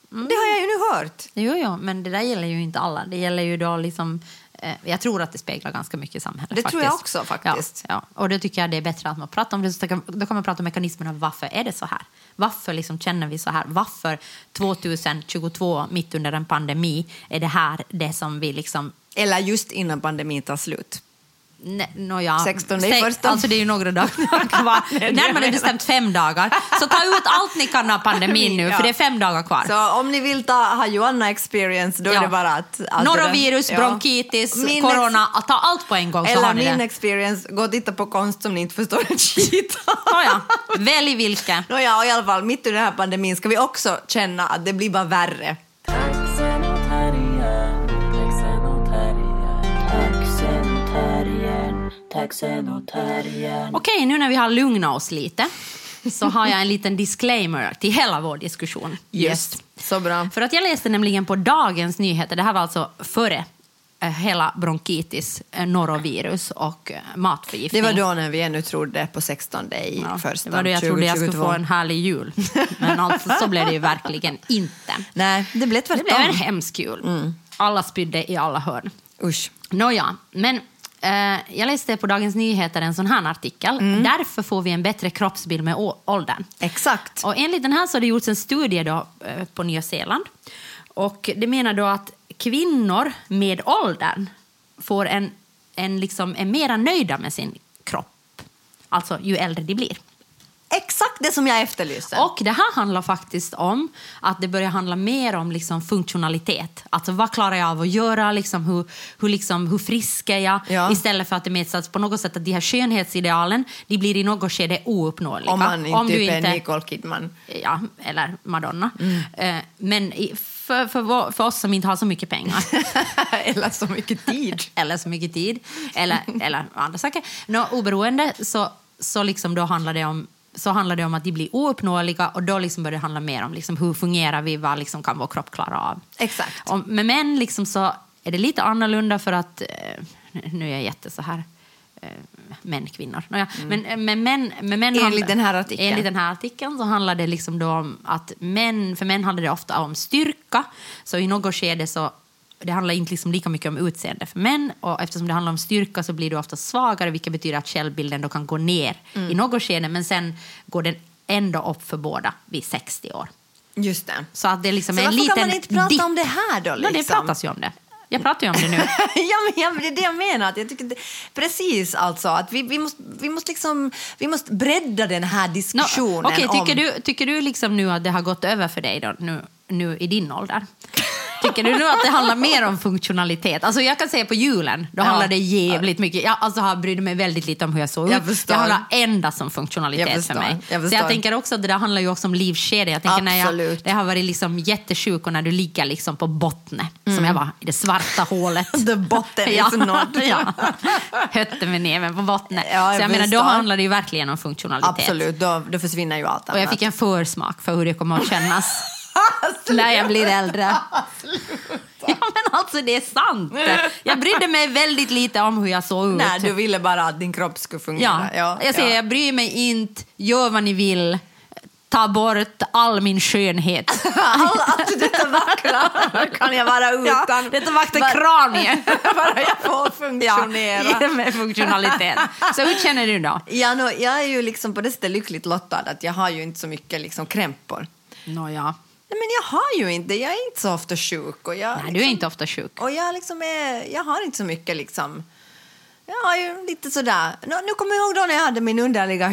Det har jag ju nu hört. Jo, jo, men det där gäller ju inte alla. Det gäller ju då liksom... Eh, jag tror att det speglar ganska mycket i samhället. Det faktiskt. tror jag också, faktiskt. Ja, ja. Och då tycker jag det är bättre att man pratar om det. Så Då kan man prata om mekanismerna. Varför är det så här? Varför liksom känner vi så här? Varför 2022, mitt under en pandemi, är det här det som vi liksom Eller just innan pandemin tar slut. Ne, no, ja. 16 i första. Alltså det är ju några dagar <laughs> kvar. <laughs> Närmare bestämt fem dagar. Så ta ut allt ni kan av pandemin nu, <laughs> Ja. för det är fem dagar kvar. Så om ni vill ta, ha Joanna experience, då är Ja. det bara att... att Norovirus, Ja. bronkitis, Min corona, att ta allt på en gång så Eller min det. experience, gå och titta på konst som ni inte förstår ett skit. Nåja, välj vilken. Nåja, och i alla fall, mitt i den här pandemin ska vi också känna att det blir bara värre. Taxen och terriern. Okej, nu när vi har lugnat oss lite så har jag en liten disclaimer till hela vår diskussion. Just. Så bra. För att jag läste nämligen på Dagens Nyheter, det här var alltså före eh, hela bronkitis, eh, norovirus och eh, matförgiftning. Det var då när vi ännu trodde på 16 i Ja, första det var då jag trodde jag skulle 2022. få en härlig jul. <laughs> Men alltså, så blev det ju verkligen inte. Nej, det blev Det tvärtom. blev en hemsk jul. Alla spydde i alla hörn. Usch. Nåja, men jag läste på Dagens Nyheter en sån här artikel. Därför får vi en bättre kroppsbild med åldern. Exakt. Och enligt den här så har det gjorts en studie då, eh, på Nya Zeeland. Och det menar då att kvinnor med åldern får en, en liksom, är mera nöjda med sin kropp. Alltså ju äldre de blir. Exakt det som jag efterlyser. Och det här handlar faktiskt om att det börjar handla mer om liksom funktionalitet. Alltså vad klarar jag av att göra? Liksom hur, hur, liksom, hur frisk är jag? Ja. Istället för att det mäts på något sätt att de här skönhetsidealen de blir i något skede ouppnåeliga. om man inte Om du typ är inte- Nicole Kidman. Ja, eller Madonna. Mm. Eh, Men i- för, för, för oss som inte har så mycket pengar <laughs> Eller så mycket tid. <laughs> eller så mycket tid eller, eller andra saker. Nå, oberoende så, så liksom då handlar det om så handlar det om att de blir ouppnåeliga och då liksom börjar det handla mer om liksom hur fungerar vi, vad liksom kan vår kropp klara av. Exakt. Och med män liksom så är det lite annorlunda för att, eh, nu är jag jätte så här, eh, män, kvinnor. Nåja, Men eh, med män, med män Mm. Enligt den här artikeln. Enligt den här artikeln så handlar det liksom om att män, för män handlar det ofta om styrka, så i något skede så det handlar inte liksom lika mycket om utseende för män och eftersom det handlar om styrka så blir du ofta svagare vilket betyder att självbilden då kan gå ner Mm. i något skede men sen går den ändå upp för båda vid 60 år. Just det. Så att det liksom Så varför kan man inte prata dipp. om det här då? Liksom? det pratas ju om det. Jag pratar ju om det nu. <laughs> ja, men, ja, men det är det jag menar. Att jag tycker det, precis alltså. Att vi, vi, måste, vi, måste liksom, vi måste bredda den här diskussionen. Okej, om... tycker, du, tycker du liksom nu att det har gått över för dig då, nu, nu i din ålder? <laughs> Tycker du nu att det handlar mer om funktionalitet? Alltså jag kan säga på julen, då Ja. handlar det jävligt mycket. Jag alltså, har brydde mig väldigt lite om hur jag såg ut. Det handlar endast om funktionalitet för mig. Jag Så jag tänker också att det där handlar ju också om livskedja. Jag tänker när jag, det har varit liksom jättesjuk och när du ligger liksom på botten, som jag var, i det svarta hålet. <laughs> The bottom is not. ja. Hötte med näven på botten. Ja, jag så jag menar, då handlar det ju verkligen om funktionalitet. Absolut, då, då försvinner ju allt Och jag annat. fick en försmak för hur det kommer att kännas när jag blir äldre. Ja, men alltså det är sant. Jag brydde mig väldigt lite om hur jag såg ut. Nej, du ville bara att din kropp skulle ja. fungera. jag säger, jag bryr mig inte, gör vad ni vill. Ta bort all min skönhet. <laughs> All, allt detta vackra kan jag vara utan. detta vackra kranie. <laughs> bara jag får funktionera. Ja, <laughs> med funktionalitet. Så hur känner du då? Ja, no, jag är ju liksom på det sättet lyckligt lottad att jag har ju inte så mycket liksom krämpor. Nej, men jag har ju inte, jag är inte så ofta sjuk. Och jag, Nej, du liksom, är inte ofta sjuk. Och jag, liksom är, jag har inte så mycket liksom... Jag har ju lite sådär... Nu, nu kommer jag ihåg då när jag hade min underliga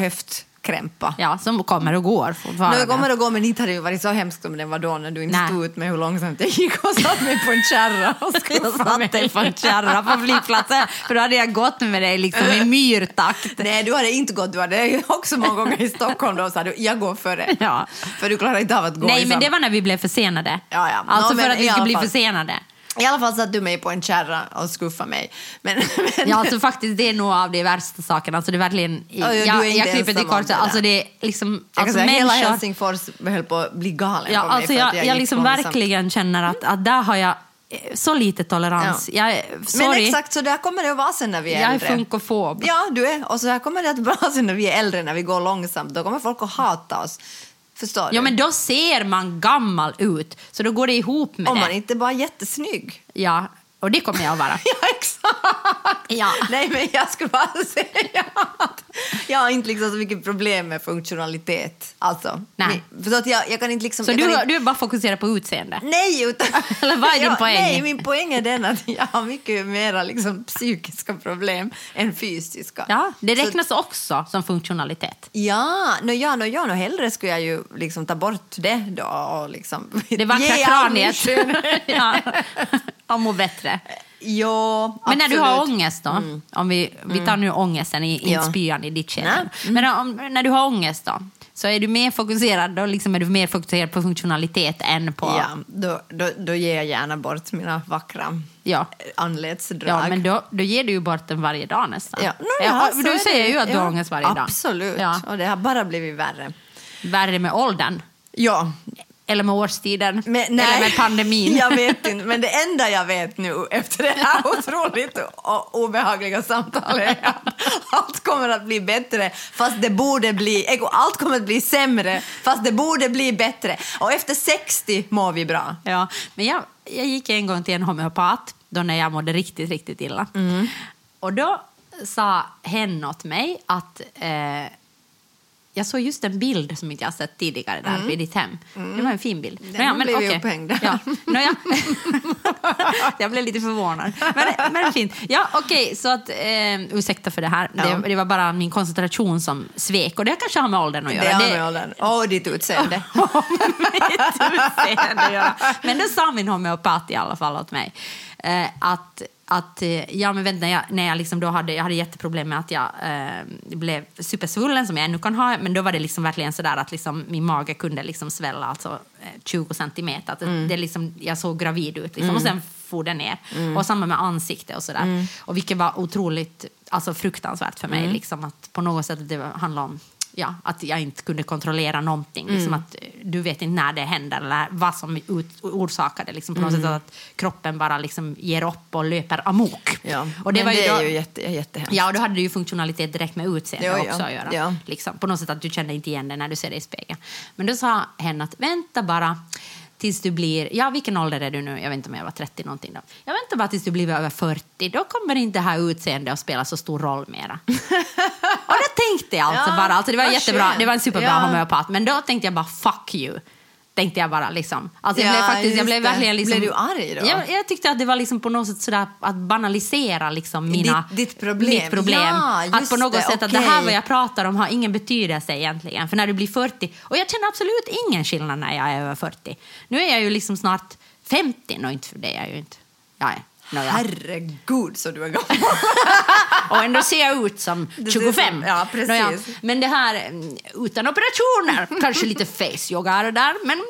höftkrämpa. Ja, som kommer och går fortfarande. Nu kommer det att gå, men inte hade det varit så hemskt som det var då när du inte Nej. stod ut med hur långsamt jag gick och satt mig på en kärra och <laughs> Jag satt dig på en kärra på flygplatsen, för då hade jag gått med dig liksom i myrtakt. Nej, du hade inte gått. Du hade också många gånger i Stockholm då sa du jag går före. Ja. För du klarar inte av att gå Nej, men samma- det var när vi blev försenade. Ja, ja. Alltså Nå, för att vi skulle bli försenade. I alla fall satt du mig på en kärra och skuffade mig. Men, men, Ja, alltså faktiskt det är nog av de värsta sakerna. Alltså det är verkligen... Ja, ja, är jag, inte jag klipper till där. Alltså det är liksom... jag Alltså säga, hela människor... Helsingfors höll på att bli galen Ja, på mig alltså jag, jag, jag, liksom långsamt. verkligen känner att, att där har jag eh, så lite tolerans. Jag, är- Men exakt så där kommer det att vara sen när vi är jag är äldre. funkofob. Ja, du är. Och så här kommer det att vara <laughs> sen när vi är äldre, när vi går långsamt. Då kommer folk att hata oss. Förstår du? Ja, men då ser man gammal ut, så då går det ihop med Om det. man inte bara är jättesnygg. Ja, och det kommer jag att vara. <laughs> Ja. Ja. Nej, men jag skulle bara säga att jag har inte liksom så mycket problem med funktionalitet. Alltså, Nej. För så att jag, jag kan inte liksom... Så du, inte, du är bara fokuserad på utseende? Nej, utan... <laughs> Eller vad är din poäng? Nej, min poäng är den att jag har mycket mera liksom, psykiska problem än fysiska. Ja, det Så- räknas också som funktionalitet. Ja, no, ja, no, ja no, hellre skulle jag ju liksom ta bort det då och liksom... Det vackra kraniet. <laughs> ja. Och må bättre. <laughs> Jo, Men när du har absolut. ångest då, om vi, vi tar nu ångesten, i, inte Ja. spyan i ditt. Nej. Men om, när du har ångest då, så är du mer fokuserad, då liksom är du mer fokuserad på funktionalitet än på... Ja, då, då, då ger jag gärna bort mina vackra Ja. anletsdrag. Ja, men då, då ger du ju bort den varje dag nästan. Ja, no, ja, så du säger det. ju att du Ja, har ångest varje dag. Absolut, Ja. och det har bara blivit värre. Värre med åldern, Ja, eller med årstiden, men, eller med pandemin. jag vet inte, men det enda jag vet nu efter det här otroligt obehagliga samtalet är att allt kommer att bli bättre fast det borde bli, allt kommer att bli sämre fast det borde bli bättre. Och efter 60 mår vi bra. Ja, men jag, jag gick en gång till en homeopat då när jag mådde riktigt, riktigt illa. Och då sa hen åt mig att eh, jag såg just en bild som inte jag sett tidigare där vid ditt hem. Det var en fin bild. Mm. Den har blivit upphängd där. Ja. Nåja. <laughs> jag blev lite förvånad. Men, men fint. Ja, okej, så att eh, ursäkta för det här. Ja. Det, det var bara min koncentration som svek och det kanske har med åldern att göra. Det har med åldern. Och <laughs> ditt utseende. <laughs> mitt utseende att göra. Men det sa min homeopat i alla fall åt mig. Eh, att, att, eh, ja men vänta, när jag, när jag, liksom då hade, jag hade jätteproblem med att jag eh, blev supersvullen som jag ännu kan ha, men då var det liksom verkligen sådär att liksom min mage kunde liksom svälla alltså eh, 20 centimeter. Att det, det liksom, jag såg gravid ut liksom, och sen for det ner. Och samma med ansikte och sådär. Och vilket var otroligt alltså, fruktansvärt för mig, liksom, att på något sätt det handlar om ja, att jag inte kunde kontrollera någonting. Liksom att eh, du vet inte när det händer eller vad som ut, orsakar det. Liksom på något sätt att kroppen bara liksom ger upp och löper amok. Ja. Och det Men var ju det då, är ju jätte, jättehemskt. Ja, och då hade du ju funktionalitet direkt med utseende Ja, ja. också att göra. Ja. Liksom, på något sätt att du kände inte igen det när du ser det i spegeln. Men då sa hen att vänta bara tills du blir, ja vilken ålder är du nu? Jag vet inte om jag var 30 någonting då. Jag väntar bara tills du blir över 40, då kommer inte det här utseendet att spela så stor roll mera. <laughs> och då tänkte jag alltså Ja, bara, alltså det var jättebra, det var en superbra Ja. homeopat, men då tänkte jag bara fuck you. Tänkte jag bara liksom. Alltså jag Ja, blev faktiskt, jag blev verkligen liksom... Blev du arg då? Jag, jag tyckte att det var liksom på något sätt sådär att banalisera liksom mina... Ditt- ditt problem. Mitt problem. Ja, att på något det, sätt att det här vad jag pratar om har ingen betydelse egentligen. För när du blir 40, och jag känner absolut ingen skillnad när jag är över 40. Nu är jag ju liksom snart 50, och inte för det är jag ju inte. Jag är. Nåja. Herregud så du är gammal. <laughs> Och ändå ser jag ut som Du ser 25. ut- ja, precis. Nåja, Men det här mm, utan operationer, <laughs> kanske lite face-yoga här och där. Men,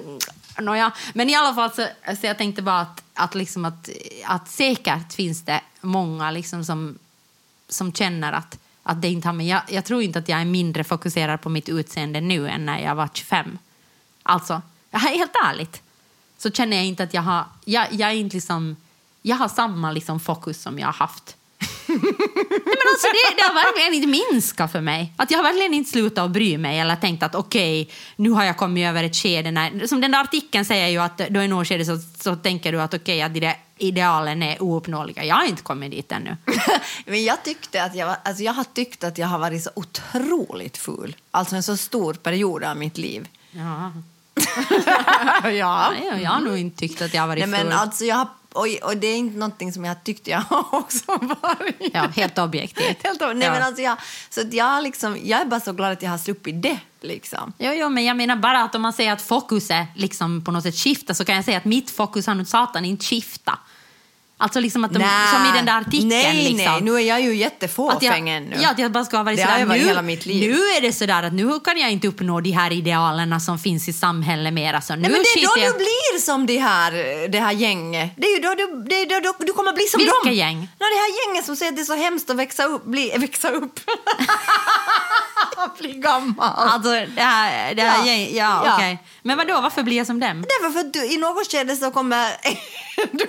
nåja. men i alla fall så, så jag tänkte bara att, att, liksom att, att säkert finns det många liksom som, som känner att, att det inte har med... Jag, jag tror inte att jag är mindre fokuserad på mitt utseende nu än när jag var 25. Alltså, helt ärligt så känner jag inte att jag har... Jag, jag är inte liksom... Jag har samma liksom fokus som jag har haft. Nej, men alltså det, det har verkligen inte minskat för mig. Att jag har verkligen inte slutat att bry mig eller tänkt att okej, nu har jag kommit över ett skede när... Som den där artikeln säger ju att då i något skede så, så tänker du att okej, att de där idealen är ouppnåeliga. Jag har inte kommit dit ännu. <laughs> Men jag tyckte att jag, alltså jag har tyckt att jag har varit så otroligt ful. Alltså en så stor period av mitt liv. Ja. <laughs> ja. Ja, jag, jag har nog inte tyckt att jag har varit Nej, men full. alltså jag har, och, och det är inte någonting som jag har tyckt jag <laughs> också varit. Ja, helt objektivt. Helt, nej, Ja. men alltså jag, så jag, liksom, jag är bara så glad att jag har sluppit det. Liksom. Jo, jo, men jag menar bara att om man säger att fokuset liksom på något sätt skiftar så kan jag säga att mitt fokus har nog satan inte skiftat. Alltså liksom att de, Nä. som i den där artikeln. Nej, liksom. nej, nu är jag ju jättefåfäng ännu. ja, att jag bara ska ha varit Det sådär, varit nu, hela mitt liv. nu är det sådär att nu kan jag inte uppnå de här idealerna som finns i samhället mera. Så nu Nej, men det är då jag- du blir som det här, det här gänget. Det är ju då du, det är då du, du kommer bli som Vilka dem. gäng? No, det här gänget som säger att det är så hemskt att växa upp. Bli, <laughs> växa upp. bli gammal. Alltså, det här, det här Ja. gäng, ja, Ja. okej. Men vad då? varför blir jag som dem? Därför för att du, i något skede så kommer <laughs> du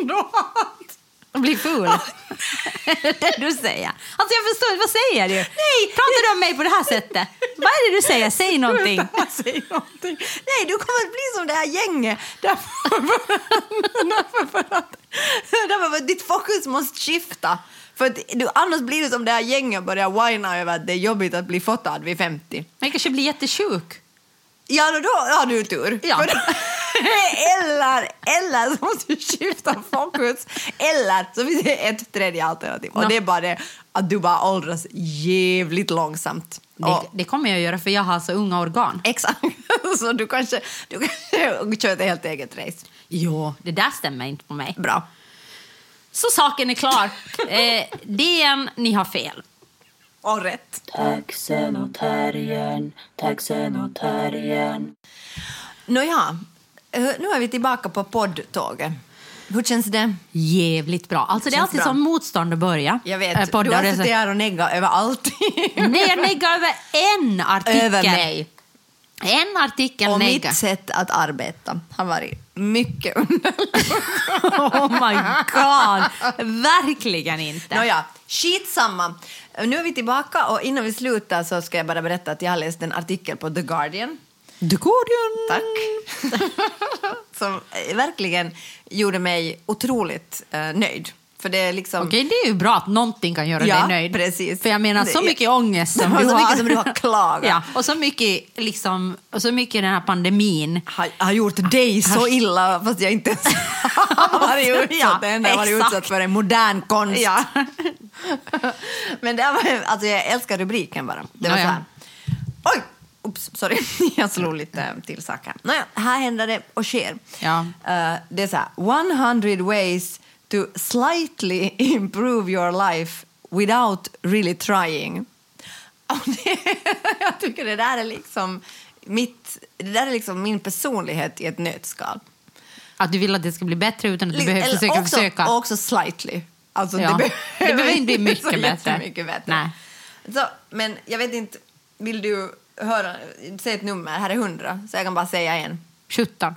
ändå. <laughs> Bli full? det du säger. Alltså jag förstår inte, vad säger du? Nej, Pratar du om mig på det här sättet? Vad är det du säger? Säg någonting. Sluta, säg någonting. Nej, du kommer att bli som det här gänget. Därför därför för att, därför för att ditt fokus måste skifta. För att du, annars blir du som det här gänget och börjar whina över att det är jobbigt att bli fotad vid 50. Men jag kanske blir jättesjuk. Ja, då, då har du tur. Ja. För då, <laughs> eller, eller så måste du skifta fokus. Eller så finns det ett tredje alternativ. Och Nå. det är bara det att du bara åldras jävligt långsamt. Det, det kommer jag att göra för jag har så unga organ. exakt. <laughs> Så du kanske, du kanske kör ett helt eget race. Jo, det där stämmer inte på mig. Bra. Så saken är klar. Eh, DN, ni har fel. Och rätt. Taxen och terriern, taxen och terriern. Nåja, nu är vi tillbaka på poddtåget. Hur känns det? Jävligt bra. Alltså det är alltid bra. som motstånd att börja. Jag vet, poddar. du har suttit här och neggat över allting. <laughs> Nej, jag neggar över en artikel. Över mig. En artikel Och neggar. mitt sätt att arbeta har varit mycket <laughs> underligt. Oh my god! Verkligen inte. Nåja, skitsamma. Nu är vi tillbaka och innan vi slutar så ska jag bara berätta att jag har läst en artikel på The Guardian. Guardian. Tack. <laughs> Som verkligen gjorde mig otroligt eh, nöjd. För det är liksom... Okej, det är ju bra att någonting kan göra dig nöjd. precis. För jag menar, så mycket ångest som <laughs> du så har. mycket som du har klagat. <laughs> Ja, och så mycket, liksom, och så mycket den här pandemin. har, har gjort dig så illa fast jag inte ens har varit utsatt. Ja, det enda jag varit exakt. utsatt för är modern konst. Ja. Men det var, alltså jag älskar rubriken bara. Det var Ja, så här. Oj! Oops, sorry. <laughs> Jag slog lite till sak här. Nåja, här händer det och sker. Ja. Eh, det är så här, 100 ways to slightly <laughs> improve your life without really trying. <laughs> Och det, jag tycker det där är liksom mitt, det där är liksom min personlighet i ett nötskal. Att du vill att det ska bli bättre utan att du Li- behöver försöka också, försöka. Också slightly. Alltså, Ja. det, Det behöver inte bli mycket bättre. bättre. Nej. Så, men jag vet inte, vill du höra, säg ett nummer, här är 100, så jag kan bara säga en. 17.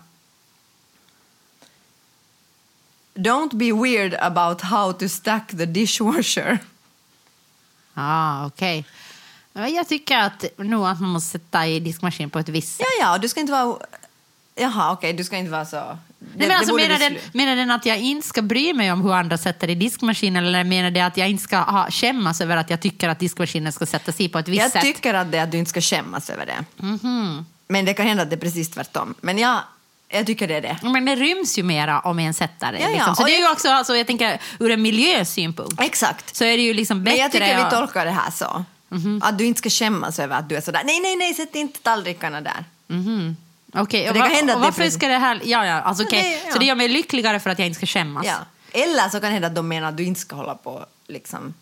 Don't be weird about how to stack the dishwasher. <laughs> Ah, okej. Ja, Jag tycker att nog att man måste sätta i diskmaskinen på ett visst Ja, sätt. ja, du ska inte vara... Jaha, okej, du ska inte vara så... Nej, men alltså, menar, den, menar den att jag inte ska bry mig om hur andra sätter i diskmaskinen eller menar det att jag inte ska ha, skämmas över att jag tycker att diskmaskinen ska sättas i på ett visst Jag sätt? tycker att, det, att du inte ska skämmas över det. Mhm. Men det kan hända att det är precis tvärtom. Men jag, jag tycker det är det. Men det ryms ju mera om en sätter det. Ja, ja, liksom. Så och det är ju jag- också, alltså, jag tänker ur en miljösynpunkt, Exakt. så är det ju liksom bättre Men jag tycker vi tolkar det här så. Mhm. Att du inte ska skämmas över att du är sådär. Nej, nej, nej, sätt inte tallrikarna där. Okej, För och, det kan va- hända att och varför precis- ska det här... Ja, ja, alltså, okej. det- ja. Så det gör mig lyckligare för att jag inte ska skämmas. Ja. Eller så kan det hända att de menar att du inte ska hålla på liksom,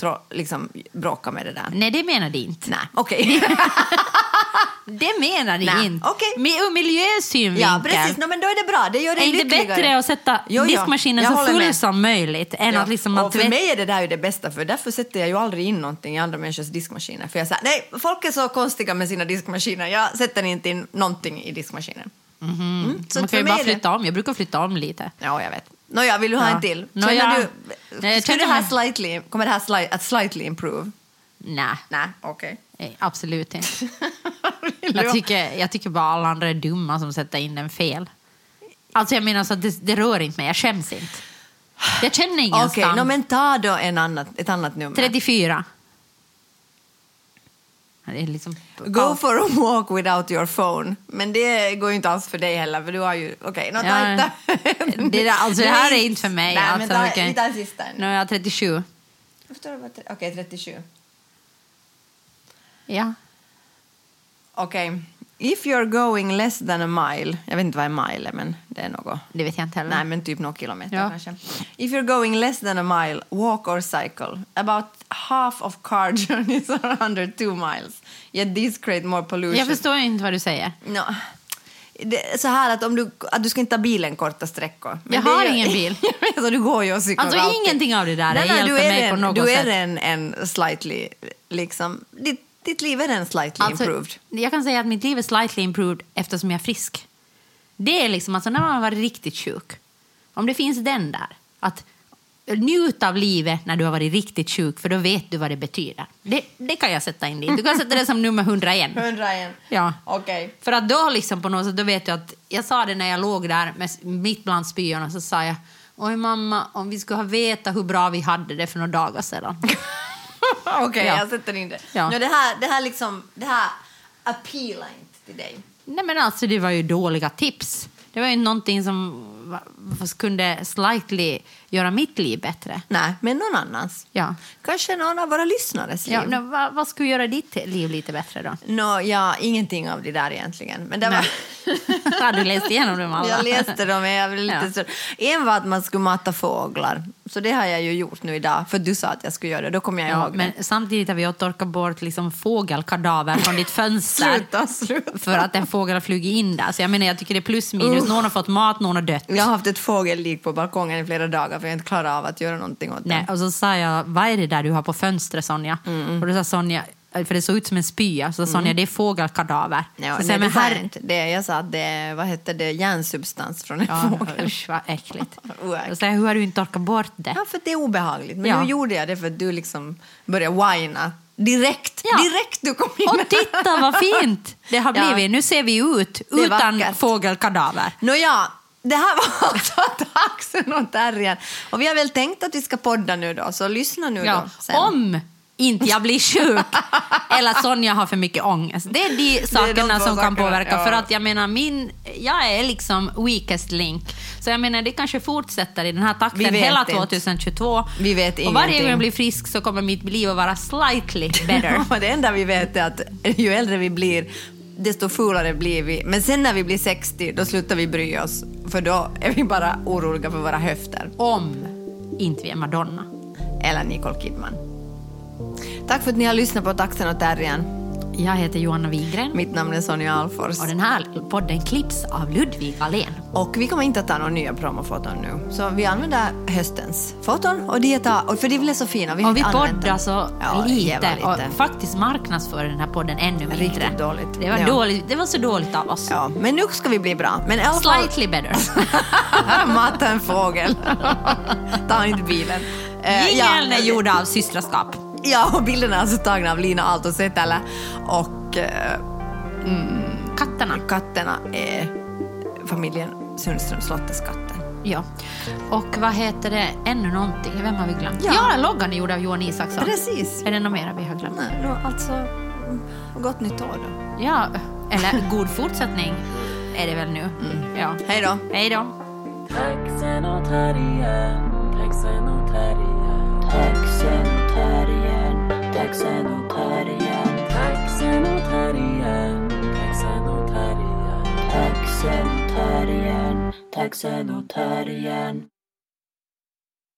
tro, liksom bråka med det där. Nej, det menar de inte. Nej, okej. <laughs> Det menar de Nej, inte. Med, ur miljösynvinkel. ja, precis. No, men då är det bra. Det gör är dig inte bättre att sätta Jo, jo. diskmaskinen Jag så full med. som möjligt än Ja. att liksom man och för mig är det där ju det bästa, för därför sätter jag ju aldrig in någonting i andra människors diskmaskiner. För jag säger, nej, folk är så konstiga med sina diskmaskiner, jag sätter inte in någonting i diskmaskinen. Mm. Så Man kan ju bara är det- flytta om. Jag brukar flytta om lite. Ja, jag vet. Nåja, vill du ha Ja. en till? Nå, ja. du, Nej, skulle det känner här slightly, kommer det här sli, att slightly improve? Nej, Nej, okej. eh, absolut inte. <laughs> Jag tycker, jag tycker bara alla andra är dumma som sätter in den fel. Alltså jag menar så att det, det rör inte mig, jag skäms inte. Jag känner ingen Okej, skam. nå, men ta då en annat, ett annat nummer. 34. Liksom... Go for a walk without your phone. Men det går ju inte alls för dig heller, för du har ju... Okej, ta Ja, det, där, alltså, det här är inte för mig. Nej, alltså, men ta, vi tar sista. Nu är jag 37. Jag förstår vad tre- Okej, 37. Ja. Okej. If you're going less than a mile, jag vet inte vad en mile är, men det är något. Det vet jag inte heller. Nej, men typ några kilometer Ja. kanske. If you're going less than a mile, walk or cycle. About half of car <laughs> journeys are under two miles. Yet these create more pollution. Jag förstår inte vad du säger. No. Det så här att, om du, att du ska inte ta bilen korta sträckor. Men Jag har ju- ingen bil. <laughs> så du går ju och cyklar Alltså, alltid. ingenting av det där nej, nej, hjälper mig en, på något Du är sätt. en, en slightly, liksom, ditt, ditt liv är en slightly Alltså, improved. jag kan säga att mitt liv är slightly improved eftersom jag är frisk. Det är liksom, alltså när man var riktigt sjuk. Om det finns den där, att njuta av livet när du har varit riktigt sjuk för då vet du vad det betyder. Det, det kan jag sätta in dit. Du kan sätta det som nummer 101. 101. Ja. Okej. För att då liksom på något sätt, då vet jag att jag sa det när jag låg där med, mitt bland spyorna så sa jag Oj mamma, om vi skulle ha vetat hur bra vi hade det för några dagar sedan. <laughs> Okej, Ja. jag sätter in det. Ja. Ja. det, här, det här liksom, det här appealar inte till dig. Nej men alltså det var ju dåliga tips. Det var ju någonting som kunde slightly göra mitt liv bättre. Nej, men någon annans. Ja. Kanske någon av våra lyssnares liv. ja nå, vad, vad skulle göra ditt liv lite bättre då? Nå, ja, ingenting av det där egentligen. Men det var... <laughs> Har du läst igenom dem alla? Jag läste dem, jag blev lite Ja. En var att man skulle mata fåglar. Så det har jag ju gjort nu idag, för du sa att jag skulle göra det. Då kommer jag Ja, ihåg men det. samtidigt har vi ju torkat bort liksom fågelkadaver från ditt fönster. <laughs> Sluta, sluta. För att en fågel har flugit in där. Så jag menar, jag tycker det är plus minus. Någon har fått mat, någon har dött. Jag har haft ett fågellik på balkongen i flera dagar för jag inte klarar av att göra någonting åt Nej, det. och så sa jag, vad är det där du har på fönstret Sonja? Och då sa Sonja, för det såg ut som en spya, så sa Sonja, det är fågelkadaver. Ja, så nej, det men här... inte. Det, jag sa att det vad heter det, järnsubstans från en Ja, fågel. usch vad äckligt. <laughs> Och så, hur har du inte torkat bort det? Ja, för det är obehagligt. Men Ja. nu gjorde jag det för att du liksom började whina. Direkt, Ja. direkt du kom in. Och titta vad fint det har <laughs> Ja. blivit. Nu ser vi ut utan fågelkadaver. Nåja, Det här var <laughs> alltså Taxen och Terriern. Och vi har väl tänkt att vi ska podda nu då, så lyssna nu Ja, då. sen. om inte jag blir sjuk <laughs> eller Sonja har för mycket ångest. Det är de sakerna två som kan påverka. ja. För att jag menar, min, jag är liksom weakest link. Så jag menar, det kanske fortsätter i den här takten hela inte. 2022. Vi vet Och varje gång ingenting. jag blir frisk så kommer mitt liv att vara slightly <laughs> better. Det enda vi vet är att ju äldre vi blir, desto fulare blir vi. Men sen när vi blir 60, då slutar vi bry oss. För då är vi bara oroliga för våra höfter. Om inte vi är Madonna. Eller Nicole Kidman. Tack för att ni har lyssnat på Taxen och Terriern. Jag heter Johanna Wigren Mitt namn är Sonja Alfors. och den här podden klipps av Ludvig Alén. Och vi kommer inte att ta några nya promofoton nu. Så vi använder höstens foton. Och de är ta, och för de blir så fina. Vi Och vi poddar så Ja, lite, och faktiskt marknadsför den här podden ännu mindre. Riktigt dåligt. Det var, Ja. dåligt. det var så dåligt av oss. Ja, men nu ska vi bli bra. Men alla. Slightly better. <laughs> Matta en fågel. Ta inte bilen. Eh, Jingeln ja, är gjord av systraskap. Ja, och bilderna är alltså tagna av Lina Aalto-Setälä. Och eh, Katterna. katterna är familjen Sundström Slotteskatten. Ja. Och vad heter det? Ännu någonting. Vem har vi glömt? Ja. Ja, loggan är gjord av Johan Isaksson. Precis. Är det något mer vi har glömt? Nej, då, alltså, mm, gott nytt år då. Ja, eller god fortsättning är det väl nu. Ja. Hej då. Hej då. Taxen och terriern, taxen och terriern, Taxen taxen och terriern, taxen och terriern, taxen och terriern. taxen och terriern, taxen och terriern.